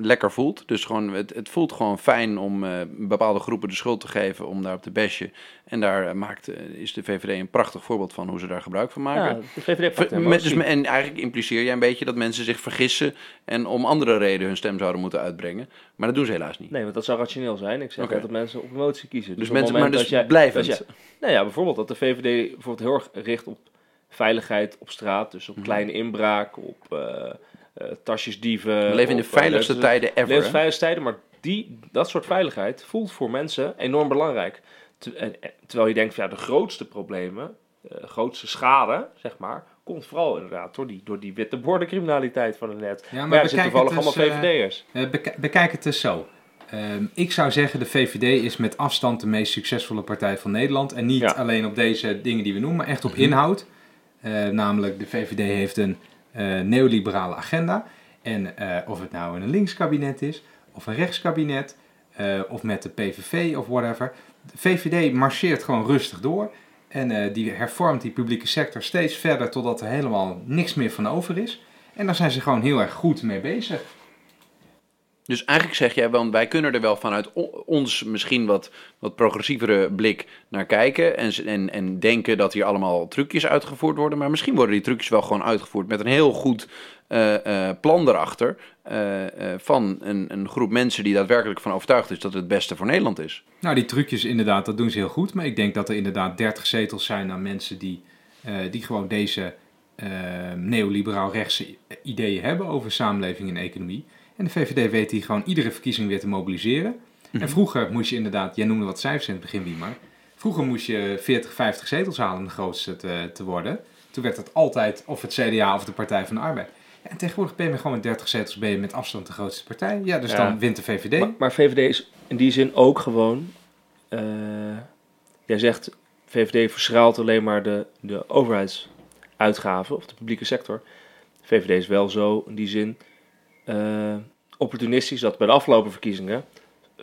[SPEAKER 1] lekker voelt. Dus gewoon, het, het voelt gewoon fijn om eh, bepaalde groepen de schuld te geven om daarop te bashen. En daar eh, maakt, is de VVD een prachtig voorbeeld van hoe ze daar gebruik van maken.
[SPEAKER 2] Ja, de VVD pakt
[SPEAKER 1] dus, en eigenlijk impliceer jij een beetje dat mensen zich vergissen en om andere redenen hun stem zouden moeten uitbrengen. Maar dat doen ze helaas niet.
[SPEAKER 2] Nee, want dat zou rationeel zijn. Ik zeg net dat mensen op emotie kiezen.
[SPEAKER 1] Dus
[SPEAKER 2] op het
[SPEAKER 1] mensen, maar dus
[SPEAKER 2] dat jij-
[SPEAKER 1] blijvend.
[SPEAKER 2] dat jij- nou ja, bijvoorbeeld dat de VVD bijvoorbeeld heel erg richt op veiligheid op straat. Dus op
[SPEAKER 1] Mhm.
[SPEAKER 2] kleine inbraak, op eh eh, tasjesdieven.
[SPEAKER 1] We leven in de
[SPEAKER 2] op, eh,
[SPEAKER 1] veiligste tijden ever. hè?
[SPEAKER 2] levensveiligste tijden. Maar die, dat soort veiligheid voelt voor mensen enorm belangrijk. Terwijl je denkt, van, ja, de grootste problemen, de grootste schade, zeg maar, komt vooral inderdaad door die, door die witte bordencriminaliteit van het net.
[SPEAKER 3] Ja,
[SPEAKER 2] Maar,
[SPEAKER 3] maar
[SPEAKER 2] ja, er zitten toevallig
[SPEAKER 3] het
[SPEAKER 2] allemaal
[SPEAKER 3] dus, eh,
[SPEAKER 2] VVD'ers.
[SPEAKER 3] Eh, bek- bekijk het dus zo. Ehm, ik zou zeggen, de VVD is met afstand de meest succesvolle partij van Nederland. En niet
[SPEAKER 2] Ja.
[SPEAKER 3] alleen op deze dingen die we noemen, maar echt op inhoud. Eh, namelijk, de VVD heeft een eh, neoliberale agenda. En eh, of het nou een linkskabinet is, of een rechtskabinet, of met de PVV of whatever. De VVD marcheert gewoon rustig door. En die hervormt die publieke sector steeds verder totdat er helemaal niks meer van over is. En daar zijn ze gewoon heel erg goed mee bezig.
[SPEAKER 1] Dus eigenlijk zeg jij, want wij kunnen er wel vanuit ons misschien wat, wat progressievere blik naar kijken. En, en, en denken dat hier allemaal trucjes uitgevoerd worden. Maar misschien worden die trucjes wel gewoon uitgevoerd met een heel goed eh, eh, plan erachter. eh, van een, een groep mensen die daadwerkelijk van overtuigd is dat het het beste voor Nederland is.
[SPEAKER 3] Nou, die trucjes inderdaad, dat doen ze heel goed. Maar ik denk dat er inderdaad 30 zetels zijn aan mensen die, die gewoon deze neoliberaal-rechtse ideeën hebben over samenleving en economie. En de VVD weet die gewoon iedere verkiezing weer te mobiliseren. En vroeger moest je inderdaad, jij noemde wat cijfers in het begin, Wiemar. Vroeger moest je 40, 50 zetels halen om de grootste te, te worden. Toen werd het altijd of het CDA of de Partij van de Arbeid. En tegenwoordig ben je gewoon met 30 zetels ben je met afstand de grootste partij. Ja, dus
[SPEAKER 2] Ja.
[SPEAKER 3] dan wint de VVD.
[SPEAKER 2] Maar, maar VVD is in die zin ook gewoon. eh, jij zegt VVD verschraalt alleen maar de, de overheidsuitgaven of de publieke sector. VVD is wel zo in die zin eh, opportunistisch dat bij de afgelopen verkiezingen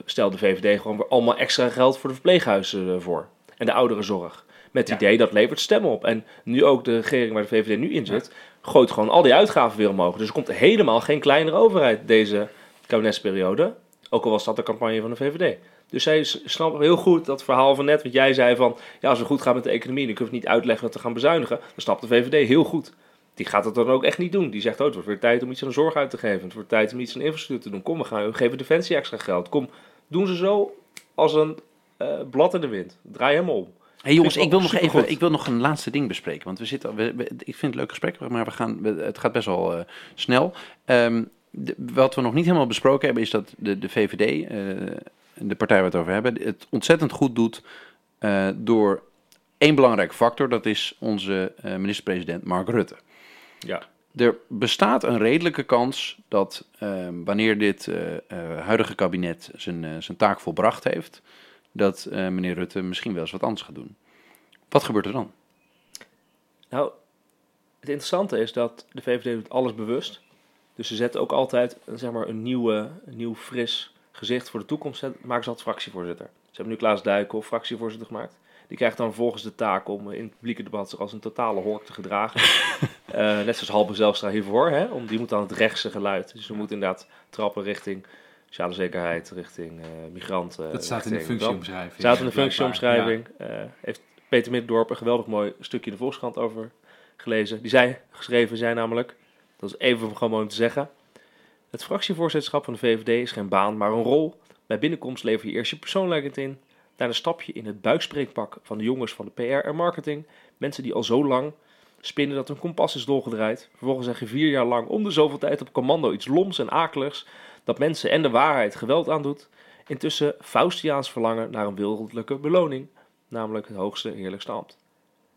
[SPEAKER 2] stelde VVD gewoon weer allemaal extra geld voor de verpleeghuizen eh, voor en de ouderenzorg. Met het
[SPEAKER 3] Ja.
[SPEAKER 2] idee dat levert stemmen op. En nu ook de regering waar de VVD nu in zit, gooit gewoon al die uitgaven weer omhoog. Dus er komt helemaal geen kleinere overheid deze kabinetsperiode. Ook al was dat de campagne van de VVD. Dus zij snappen heel goed dat verhaal van net, wat jij zei van... ja, als het goed gaat met de economie, dan kun je het niet uitleggen dat we gaan bezuinigen. Dan snapt de VVD heel goed. Die gaat het dan ook echt niet doen. Die zegt, oh, het wordt weer tijd om iets aan de zorg uit te geven. Het wordt tijd om iets aan infrastructuur te doen. Kom, we, gaan, we geven Defensie extra geld. Kom, doen ze zo als een eh, blad in de wind. Draai hem om.
[SPEAKER 1] Hey jongens, ik wil, nog even, ik wil nog een laatste ding bespreken. Want we zitten, we, we- ik vind het een leuk gesprek, maar we gaan, we- het gaat best wel eh, snel. Ehm, de- wat we nog niet helemaal besproken hebben, is dat de, de VVD, eh, de partij waar we het over hebben, het ontzettend goed doet door één belangrijke factor. Dat is onze minister-president Mark Rutte.
[SPEAKER 2] Ja.
[SPEAKER 1] Er bestaat een redelijke kans dat ehm, wanneer dit eh, eh, huidige kabinet zijn, eh, zijn taak volbracht heeft, dat meneer Rutte misschien wel eens wat anders gaat doen. Wat gebeurt er dan?
[SPEAKER 2] Nou, het interessante is dat de VVD doet alles bewust. Dus ze zetten ook altijd zeg maar, een, nieuwe, een nieuw fris gezicht voor de toekomst. Maken ze altijd fractievoorzitter. Ze hebben nu Klaas Duiken fractievoorzitter gemaakt. Die krijgt dan volgens de taak om in het publieke debat zich als een totale hork te gedragen. Eh, net zoals Halbe Zelstra hiervoor. Hè? Om, die moet dan het rechtse geluid. Dus ze moet inderdaad trappen richting sociale zekerheid, richting eh, migranten.
[SPEAKER 3] Dat staat in de functieomschrijving.
[SPEAKER 2] Staat in de functieomschrijving. Eh, heeft Peter Middendorp een geweldig mooi stukje in de Volkskrant over gelezen. Die zij geschreven zijn namelijk, dat is even gewoon om te zeggen. Het fractievoorzitterschap van de VVD is geen baan, maar een rol. Bij binnenkomst lever je eerst je persoonlijkheid in. Daarna stap je in het buikspreekpak van de jongens van de PR en marketing. Mensen die al zo lang spinnen dat hun kompas is doorgedraaid. Vervolgens zeg je vier jaar lang om de zoveel tijd op commando iets loms en akeligs. Dat mensen en de waarheid geweld aandoet. Intussen Faustiaans verlangen naar een wereldlijke beloning namelijk het hoogste heerlijkste ambt.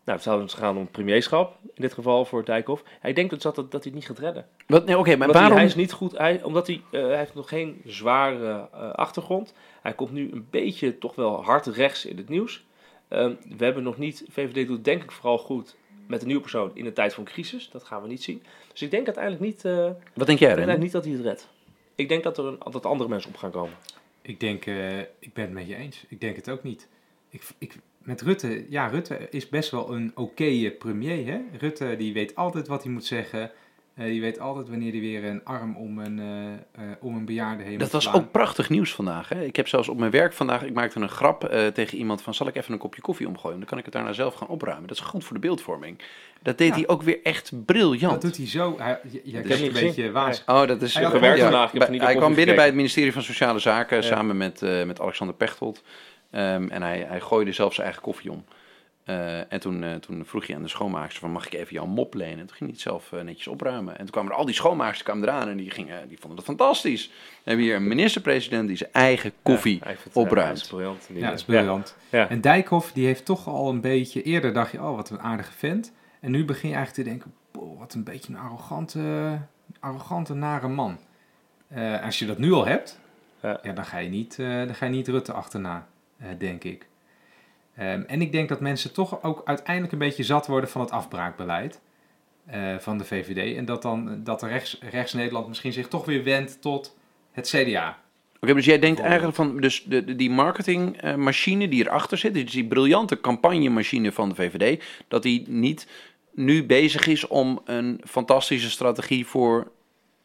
[SPEAKER 2] Nou, het zou dus gaan om premierschap, in dit geval voor Dijkhoff. Hij denkt dus dat, dat, dat hij het niet gaat redden.
[SPEAKER 1] Wat, nee, oké, maar
[SPEAKER 2] Omdat hij,
[SPEAKER 1] waarom...
[SPEAKER 2] hij is niet goed, hij, omdat hij, eh, hij heeft nog geen zware eh, achtergrond. Hij komt nu een beetje toch wel hard rechts in het nieuws. Ehm, we hebben nog niet, VVD doet denk ik vooral goed met een nieuwe persoon in een tijd van crisis. Dat gaan we niet zien. Dus ik denk uiteindelijk niet, eh,
[SPEAKER 1] Wat denk jij,
[SPEAKER 2] uiteindelijk niet dat hij het redt. Ik denk dat er een, dat andere mensen op gaan komen.
[SPEAKER 3] Ik denk, eh, ik ben het met je eens. Ik denk het ook niet. Ik, ik, met Rutte, ja, Rutte is best wel een oké premier. Hè? Rutte die weet altijd wat hij moet zeggen. Eh, die weet altijd wanneer hij weer een arm om een, eh, eh, om een bejaarde heen
[SPEAKER 1] Dat was
[SPEAKER 3] slaan.
[SPEAKER 1] ook prachtig nieuws vandaag. Hè? Ik heb zelfs op mijn werk vandaag, ik maakte een grap eh, tegen iemand van, zal ik even een kopje koffie omgooien? Dan kan ik het daarna zelf gaan opruimen. Dat is goed voor de beeldvorming. Dat deed
[SPEAKER 3] Ja.
[SPEAKER 1] hij ook weer echt
[SPEAKER 3] Dat
[SPEAKER 1] briljant.
[SPEAKER 3] doet hij zo. Hij, je, je een beetje waas.
[SPEAKER 1] Oh, dat is
[SPEAKER 3] Hij had
[SPEAKER 2] gewerkt
[SPEAKER 1] ja,
[SPEAKER 2] vandaag, ik heb
[SPEAKER 1] bij-
[SPEAKER 2] niet
[SPEAKER 1] Hij kwam binnen bij het ministerie van Sociale Zaken
[SPEAKER 2] Ja.
[SPEAKER 1] samen met, eh, met Alexander Pechtold. Ehm, en hij, hij gooide zelf zijn eigen koffie om. Eh, en toen, eh, toen vroeg hij aan de schoonmaakster van, mag ik even jouw mop lenen? En toen ging hij het zelf eh, netjes opruimen. En toen kwamen er al die schoonmaaksters kwamen eraan en die, gingen, die vonden dat fantastisch. Dan hebben we hier een minister-president die zijn eigen koffie
[SPEAKER 2] Ja,
[SPEAKER 1] opruimt.
[SPEAKER 2] hij is briljant. Die-
[SPEAKER 3] Ja, dat is briljant.
[SPEAKER 2] Ja.
[SPEAKER 3] En Dijkhoff, die heeft toch al een beetje... Eerder dacht je, oh, wat een aardige vent. En nu begin je eigenlijk te denken, boh, wat een beetje een arrogante, arrogante nare man. Eh, als je dat nu al hebt,
[SPEAKER 2] Ja.
[SPEAKER 3] ja. dan, ga je niet, eh, dan ga je niet Rutte achterna, eh, denk ik. Ehm, en ik denk dat mensen toch ook uiteindelijk een beetje zat worden van het afbraakbeleid eh, van de VVD. En dat dan dat rechts, rechts Nederland misschien zich toch weer wendt tot het CDA.
[SPEAKER 1] Oké, dus jij denkt eigenlijk van dus de, de- die marketingmachine die erachter zit, dus die briljante campagnemachine van de VVD, dat die niet nu bezig is om een fantastische strategie voor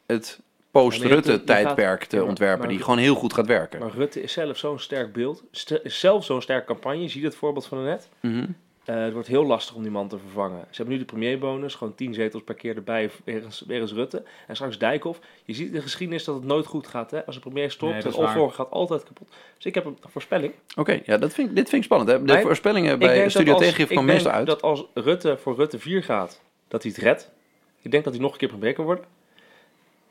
[SPEAKER 1] het Post-Rutte-tijdperk te ontwerpen,
[SPEAKER 2] maar-
[SPEAKER 1] die gewoon heel goed gaat werken.
[SPEAKER 2] Maar Rutte is zelf zo'n sterk beeld. Is zelf zo'n sterke campagne. Je ziet het voorbeeld van net.
[SPEAKER 1] Mhm.
[SPEAKER 2] Eh, het wordt heel lastig om die man te vervangen. Ze hebben nu de premierbonus, gewoon 10 zetels per keer erbij, wegens, wegens Rutte. En straks Dijkhoff. Je ziet in de geschiedenis dat het nooit goed gaat. Hè? Als een premier
[SPEAKER 3] Nee,
[SPEAKER 2] stopt,
[SPEAKER 3] dat
[SPEAKER 2] het opvolger gaat altijd kapot. Dus ik heb een voorspelling.
[SPEAKER 1] Oké, ja, dat vind, dit vind ik spannend. Hè? De
[SPEAKER 2] Mijn-
[SPEAKER 1] voorspellingen bij Studio Tegengif
[SPEAKER 2] denk
[SPEAKER 1] meestal uit.
[SPEAKER 2] dat als Rutte voor Rutte 4 gaat, dat hij het redt. Ik denk dat hij nog een keer premier kan worden.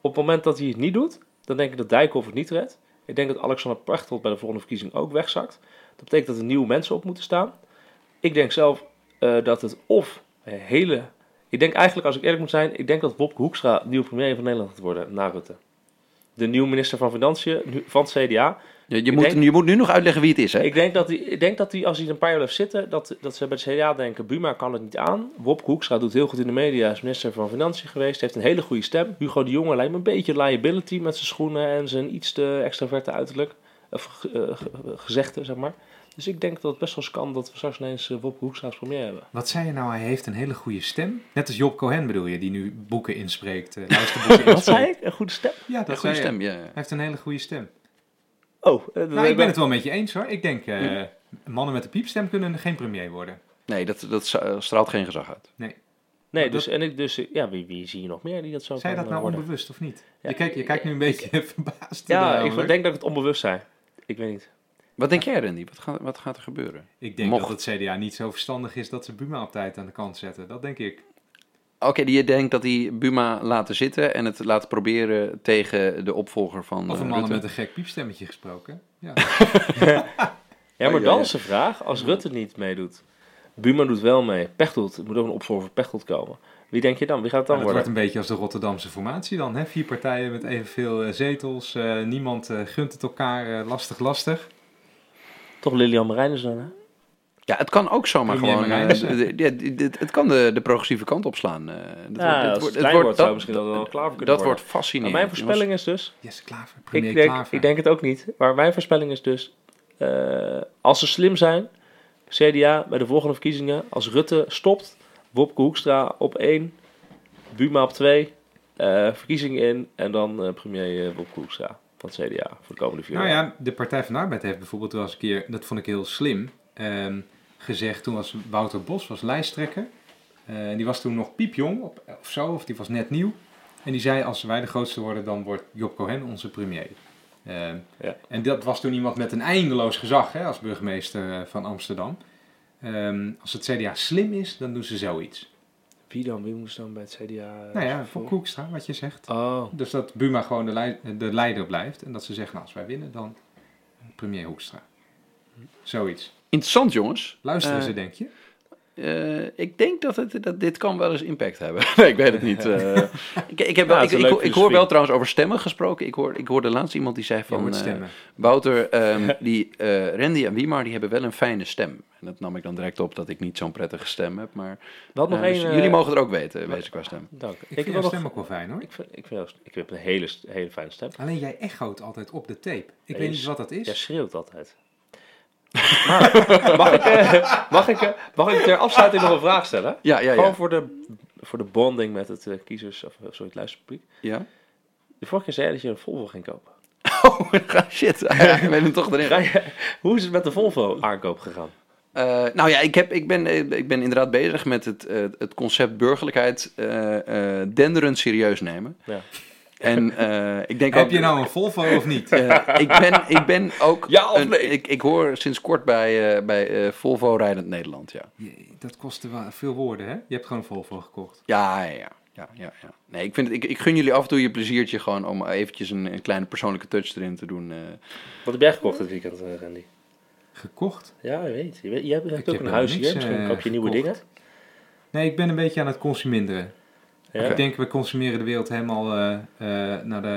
[SPEAKER 2] Op het moment dat hij het niet doet, dan denk ik dat Dijkhoff het niet redt. Ik denk dat Alexander Pechtold bij de volgende verkiezing ook wegzakt. Dat betekent dat er nieuwe mensen op moeten staan. Ik denk zelf eh, dat het of een hele... Ik denk eigenlijk, als ik eerlijk moet zijn, ik denk dat Wopke Hoekstra nieuwe premier van Nederland gaat worden na Rutte. De nieuwe minister van Financiën van het CDA.
[SPEAKER 1] Je, je, moet,
[SPEAKER 2] denk-
[SPEAKER 1] je moet nu nog uitleggen wie het is, hè?
[SPEAKER 2] Ik denk dat hij, ik denk dat hij als hij er een paar jaar blijft zitten, dat, dat ze bij het CDA denken, Buma kan het niet aan. Wopke Hoekstra doet heel goed in de media, is minister van Financiën geweest, heeft een hele goede stem. Hugo de Jonge lijkt me een beetje liability met zijn schoenen en zijn iets te extraverte uiterlijk. Of gezegde, zeg maar. Dus ik denk dat het best wel eens kan dat we straks ineens eh, Wopke Hoekstra als premier hebben.
[SPEAKER 3] Wat zei je nou? Hij heeft een hele goede stem. Net als Job Cohen bedoel je, die nu boeken inspreekt. luisterboeken
[SPEAKER 2] Wat zei ik? Een goede stem?
[SPEAKER 3] Ja, dat
[SPEAKER 1] Een goede stem, ja.
[SPEAKER 3] Hij heeft een hele goede stem.
[SPEAKER 2] Oh, eh,
[SPEAKER 3] Nou, ik ben het wel met je eens hoor. Ik denk, eh, mannen met een piepstem kunnen geen premier worden.
[SPEAKER 1] Nee, dat, dat sa- straalt geen gezag uit.
[SPEAKER 2] Nee,
[SPEAKER 3] Maar
[SPEAKER 2] dus, en ik, dus, ja, wie, wie zie je nog meer die dat zo kan
[SPEAKER 3] dat
[SPEAKER 2] eh,
[SPEAKER 3] nou
[SPEAKER 2] worden?
[SPEAKER 3] onbewust of niet?
[SPEAKER 2] Ja,
[SPEAKER 3] je, kijkt, je kijkt nu een beetje verbaasd.
[SPEAKER 2] Ja, ik denk dat ik het onbewust zei. Ik weet niet.
[SPEAKER 1] Wat denk jij, Randy? Wat gaat, wat gaat er gebeuren?
[SPEAKER 3] Ik denk
[SPEAKER 1] Mocht.
[SPEAKER 3] dat het CDA niet zo verstandig is dat ze Buma op tijd aan de kant zetten. Dat denk ik.
[SPEAKER 1] Oké, je denkt dat die Buma laten zitten en het laat proberen tegen de opvolger van
[SPEAKER 3] Of
[SPEAKER 1] eh,
[SPEAKER 3] een man met een gek piepstemmetje gesproken. Ja.
[SPEAKER 2] Ja, maar
[SPEAKER 1] ja,
[SPEAKER 2] dan
[SPEAKER 1] ja.
[SPEAKER 2] is de vraag, als Rutte niet meedoet, Buma doet wel mee, Pechtold, er moet ook een opvolger voor Pechtold komen. Wie denk je dan? Wie gaat het dan
[SPEAKER 3] Maar dat wordt
[SPEAKER 2] worden?
[SPEAKER 3] een beetje als de Rotterdamse formatie dan. Hè? Vier partijen met evenveel eh, zetels. eh, niemand eh, gunt het elkaar. eh, lastig, lastig.
[SPEAKER 2] Toch Lilian Marijnissen dan, hè?
[SPEAKER 1] Ja, het kan ook zomaar gewoon... eh, het kan de, de progressieve kant opslaan. eh. dat
[SPEAKER 2] Ja,
[SPEAKER 1] wordt-
[SPEAKER 2] als
[SPEAKER 1] het wordt-
[SPEAKER 2] het
[SPEAKER 1] het
[SPEAKER 2] klein wordt,
[SPEAKER 1] wordt
[SPEAKER 2] zou
[SPEAKER 1] dat-
[SPEAKER 2] misschien dat wel klaar voor kunnen
[SPEAKER 1] Dat
[SPEAKER 2] worden.
[SPEAKER 1] wordt fascinerend.
[SPEAKER 2] Maar mijn voorspelling is dus,
[SPEAKER 3] Yes, Klaver. Premier
[SPEAKER 2] ik denk,
[SPEAKER 3] Klaver.
[SPEAKER 2] ik denk het ook niet, maar mijn voorspelling is dus, eh, als ze slim zijn, CDA bij de volgende verkiezingen, als Rutte stopt, Wopke Hoekstra op één, Buma op twee, eh, verkiezingen in en dan eh, premier Wopke Hoekstra van het CDA voor de komende vier
[SPEAKER 3] Nou
[SPEAKER 2] jaar.
[SPEAKER 3] ja, de Partij van de Arbeid heeft bijvoorbeeld wel eens een keer, dat vond ik heel slim, ehm, gezegd. Toen was Wouter Bos was lijsttrekker. Eh, die was toen nog piepjong op, of zo, of die was net nieuw. En die zei, als wij de grootste worden, dan wordt Job Cohen onze premier. Ehm,
[SPEAKER 2] Ja.
[SPEAKER 3] En dat was toen iemand met een eindeloos gezag hè, als burgemeester eh, van Amsterdam. Ehm, als het CDA slim is, dan doen ze zoiets.
[SPEAKER 2] Wie dan? Wie moest dan bij het CDA? eh,
[SPEAKER 3] nou ja,
[SPEAKER 2] voor-
[SPEAKER 3] Koekstra, wat je zegt.
[SPEAKER 2] Oh,
[SPEAKER 3] Dus dat Buma gewoon de, lei- de leider blijft. En dat ze zeggen, nou, als wij winnen, dan premier Hoekstra. Zoiets.
[SPEAKER 1] Interessant, jongens.
[SPEAKER 3] Luisteren
[SPEAKER 1] Eh,
[SPEAKER 3] ze, denk je?
[SPEAKER 1] eh, ik denk dat, het, dat dit kan wel eens impact hebben. nee, ik weet het niet. eh. ik, ik, heb wel,
[SPEAKER 2] Ja,
[SPEAKER 1] ik,
[SPEAKER 2] het is een
[SPEAKER 1] ik,
[SPEAKER 2] leuke
[SPEAKER 1] ik hoor wel trouwens over stemmen gesproken. Ik, hoor, ik hoorde laatst iemand die zei van... eh. Wouter, ehm, die, eh, Randy en Wiemar, die hebben wel een fijne stem. En dat nam ik dan direct op dat ik niet zo'n prettige stem heb. Maar
[SPEAKER 2] Wat nog
[SPEAKER 1] eh, dus
[SPEAKER 2] één... eh,
[SPEAKER 1] jullie mogen er ook weten, wees ik qua stem.
[SPEAKER 2] Dank.
[SPEAKER 3] Ik,
[SPEAKER 2] Ik,
[SPEAKER 3] vind jouw stem ook wel fijn hoor.
[SPEAKER 2] Ik vind, ik, vind, jou- ik heb een hele, hele fijne stem.
[SPEAKER 3] Alleen jij echoot altijd op de tape. Ik
[SPEAKER 2] Nee,
[SPEAKER 3] weet niet wat dat is.
[SPEAKER 2] Jij schreeuwt altijd. Maar, mag, ik, eh, mag, ik, eh, mag ik ter afsluiting nog een vraag stellen?
[SPEAKER 1] Ja, ja,
[SPEAKER 2] Gewoon
[SPEAKER 1] ja.
[SPEAKER 2] voor de, voor de bonding met het eh, kiezers, of eh, sorry, het luisterpubliek.
[SPEAKER 1] ja?
[SPEAKER 2] De vorige keer zei je dat je een Volvo ging kopen.
[SPEAKER 1] Oh, shit. Ja, ik ben hem toch erin.
[SPEAKER 2] Ga je, hoe is het met de Volvo aankoop gegaan?
[SPEAKER 1] Eh, nou ja, ik, heb, ik, ben, eh, ik ben inderdaad bezig met het, eh, het concept burgerlijkheid eh eh, denderend serieus nemen.
[SPEAKER 2] Ja.
[SPEAKER 1] En eh, ik denk
[SPEAKER 3] Heb
[SPEAKER 1] ook,
[SPEAKER 3] je nou een Volvo of niet?
[SPEAKER 1] eh, ik, ben, ik ben ook...
[SPEAKER 2] Ja of
[SPEAKER 1] een-
[SPEAKER 2] nee?
[SPEAKER 1] ik, ik hoor sinds kort bij, eh, bij eh, Volvo Rijdend Nederland, ja.
[SPEAKER 3] Je- Dat kostte wel veel woorden hè? Je hebt gewoon een Volvo gekocht.
[SPEAKER 1] Ja, ja, ja. ja, ja, ja. Nee, ik, vind het, ik, ik gun jullie af en toe je pleziertje gewoon om eventjes een, een kleine persoonlijke touch erin te doen. eh.
[SPEAKER 2] Wat heb jij gekocht dit weekend, Randy?
[SPEAKER 3] Gekocht?
[SPEAKER 2] Ja, je weet. Je, weet, je hebt, je hebt
[SPEAKER 3] Ik
[SPEAKER 2] ook
[SPEAKER 3] heb
[SPEAKER 2] een
[SPEAKER 3] helemaal
[SPEAKER 2] huis
[SPEAKER 3] niks,
[SPEAKER 2] hier. Misschien koop je nieuwe
[SPEAKER 3] gekocht.
[SPEAKER 2] dingen.
[SPEAKER 3] Nee, ik ben een beetje aan het consuminderen.
[SPEAKER 2] Ja?
[SPEAKER 3] Ik denk, we consumeren de wereld helemaal eh, eh, naar de...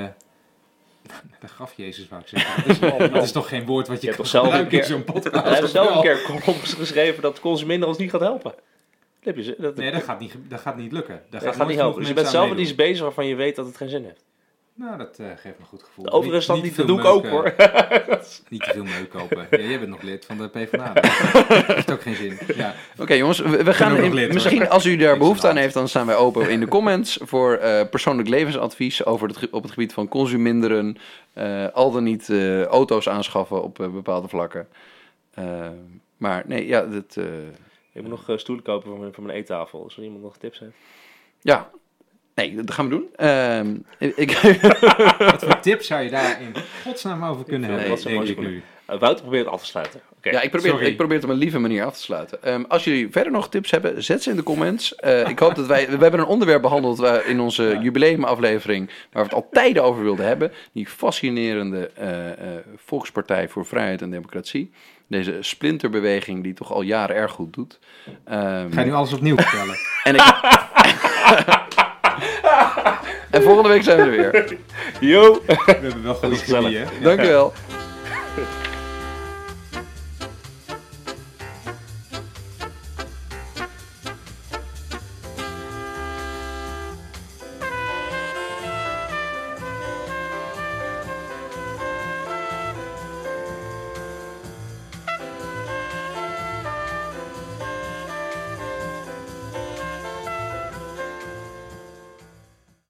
[SPEAKER 3] naar de graf Jezus, wou ik zeggen. Dat is, dat is toch geen woord wat je,
[SPEAKER 2] Je
[SPEAKER 3] kan
[SPEAKER 2] zelf een
[SPEAKER 3] gebruiken in
[SPEAKER 2] keer-
[SPEAKER 3] zo'n podcast?
[SPEAKER 2] Hij heeft
[SPEAKER 3] of
[SPEAKER 2] zelf een keer columns geschreven dat consumeren ons niet gaat helpen. Dat, heb je, ze- dat,
[SPEAKER 3] Nee, dat gaat niet, dat gaat niet lukken. Daar
[SPEAKER 2] dat gaat
[SPEAKER 3] nooit
[SPEAKER 2] niet helpen. Dus je bent zelf iets bezig waarvan je weet dat het geen zin heeft.
[SPEAKER 3] Nou, dat eh, geeft me een goed gevoel.
[SPEAKER 2] Overigens, dat,
[SPEAKER 3] te
[SPEAKER 2] niet, dat
[SPEAKER 3] veel
[SPEAKER 2] doe ik ook hoor.
[SPEAKER 3] eh, Niet te veel meuk kopen. Ja, jij bent nog lid van de PvdA. Dat heeft ook geen zin. Ja.
[SPEAKER 1] Oké jongens, we, we gaan in-
[SPEAKER 3] lid, hoor.
[SPEAKER 1] misschien als u daar behoefte
[SPEAKER 3] aan de
[SPEAKER 1] heeft, dan staan wij open in de comments voor eh, persoonlijk levensadvies over het, op het gebied van consuminderen, eh, al dan niet eh, auto's aanschaffen op eh, bepaalde vlakken. Eh, maar nee, ja, dat, eh,
[SPEAKER 2] Ik moet nog eh, stoelen kopen voor mijn, voor mijn eettafel. Als er iemand nog tips heeft.
[SPEAKER 1] ja, nee, dat gaan we doen. Ehm, ik,
[SPEAKER 3] Wat voor tips zou je daar in godsnaam over kunnen
[SPEAKER 2] Nee,
[SPEAKER 3] hebben?
[SPEAKER 2] wat
[SPEAKER 3] ik nu.
[SPEAKER 2] Uh, Wouter probeert het af te sluiten. Oké.
[SPEAKER 1] Ja, ik probeer,
[SPEAKER 3] sorry.
[SPEAKER 1] ik probeer het op een lieve manier af te sluiten. Ehm, als jullie verder nog tips hebben, zet ze in de comments. Eh, ik hoop dat wij... We hebben een onderwerp behandeld waar, in onze
[SPEAKER 3] Ja.
[SPEAKER 1] jubileumaflevering... waar we het al tijden over wilden hebben. Die fascinerende eh, eh, Volkspartij voor Vrijheid en Democratie. Deze splinterbeweging die toch al jaren erg goed doet. Ehm,
[SPEAKER 3] Ga je nu alles opnieuw vertellen?
[SPEAKER 1] en, ik... en volgende week zijn we er weer.
[SPEAKER 2] Yo!
[SPEAKER 3] We hebben wel
[SPEAKER 2] gezellig.
[SPEAKER 3] gezellig. hè?
[SPEAKER 1] Dankjewel.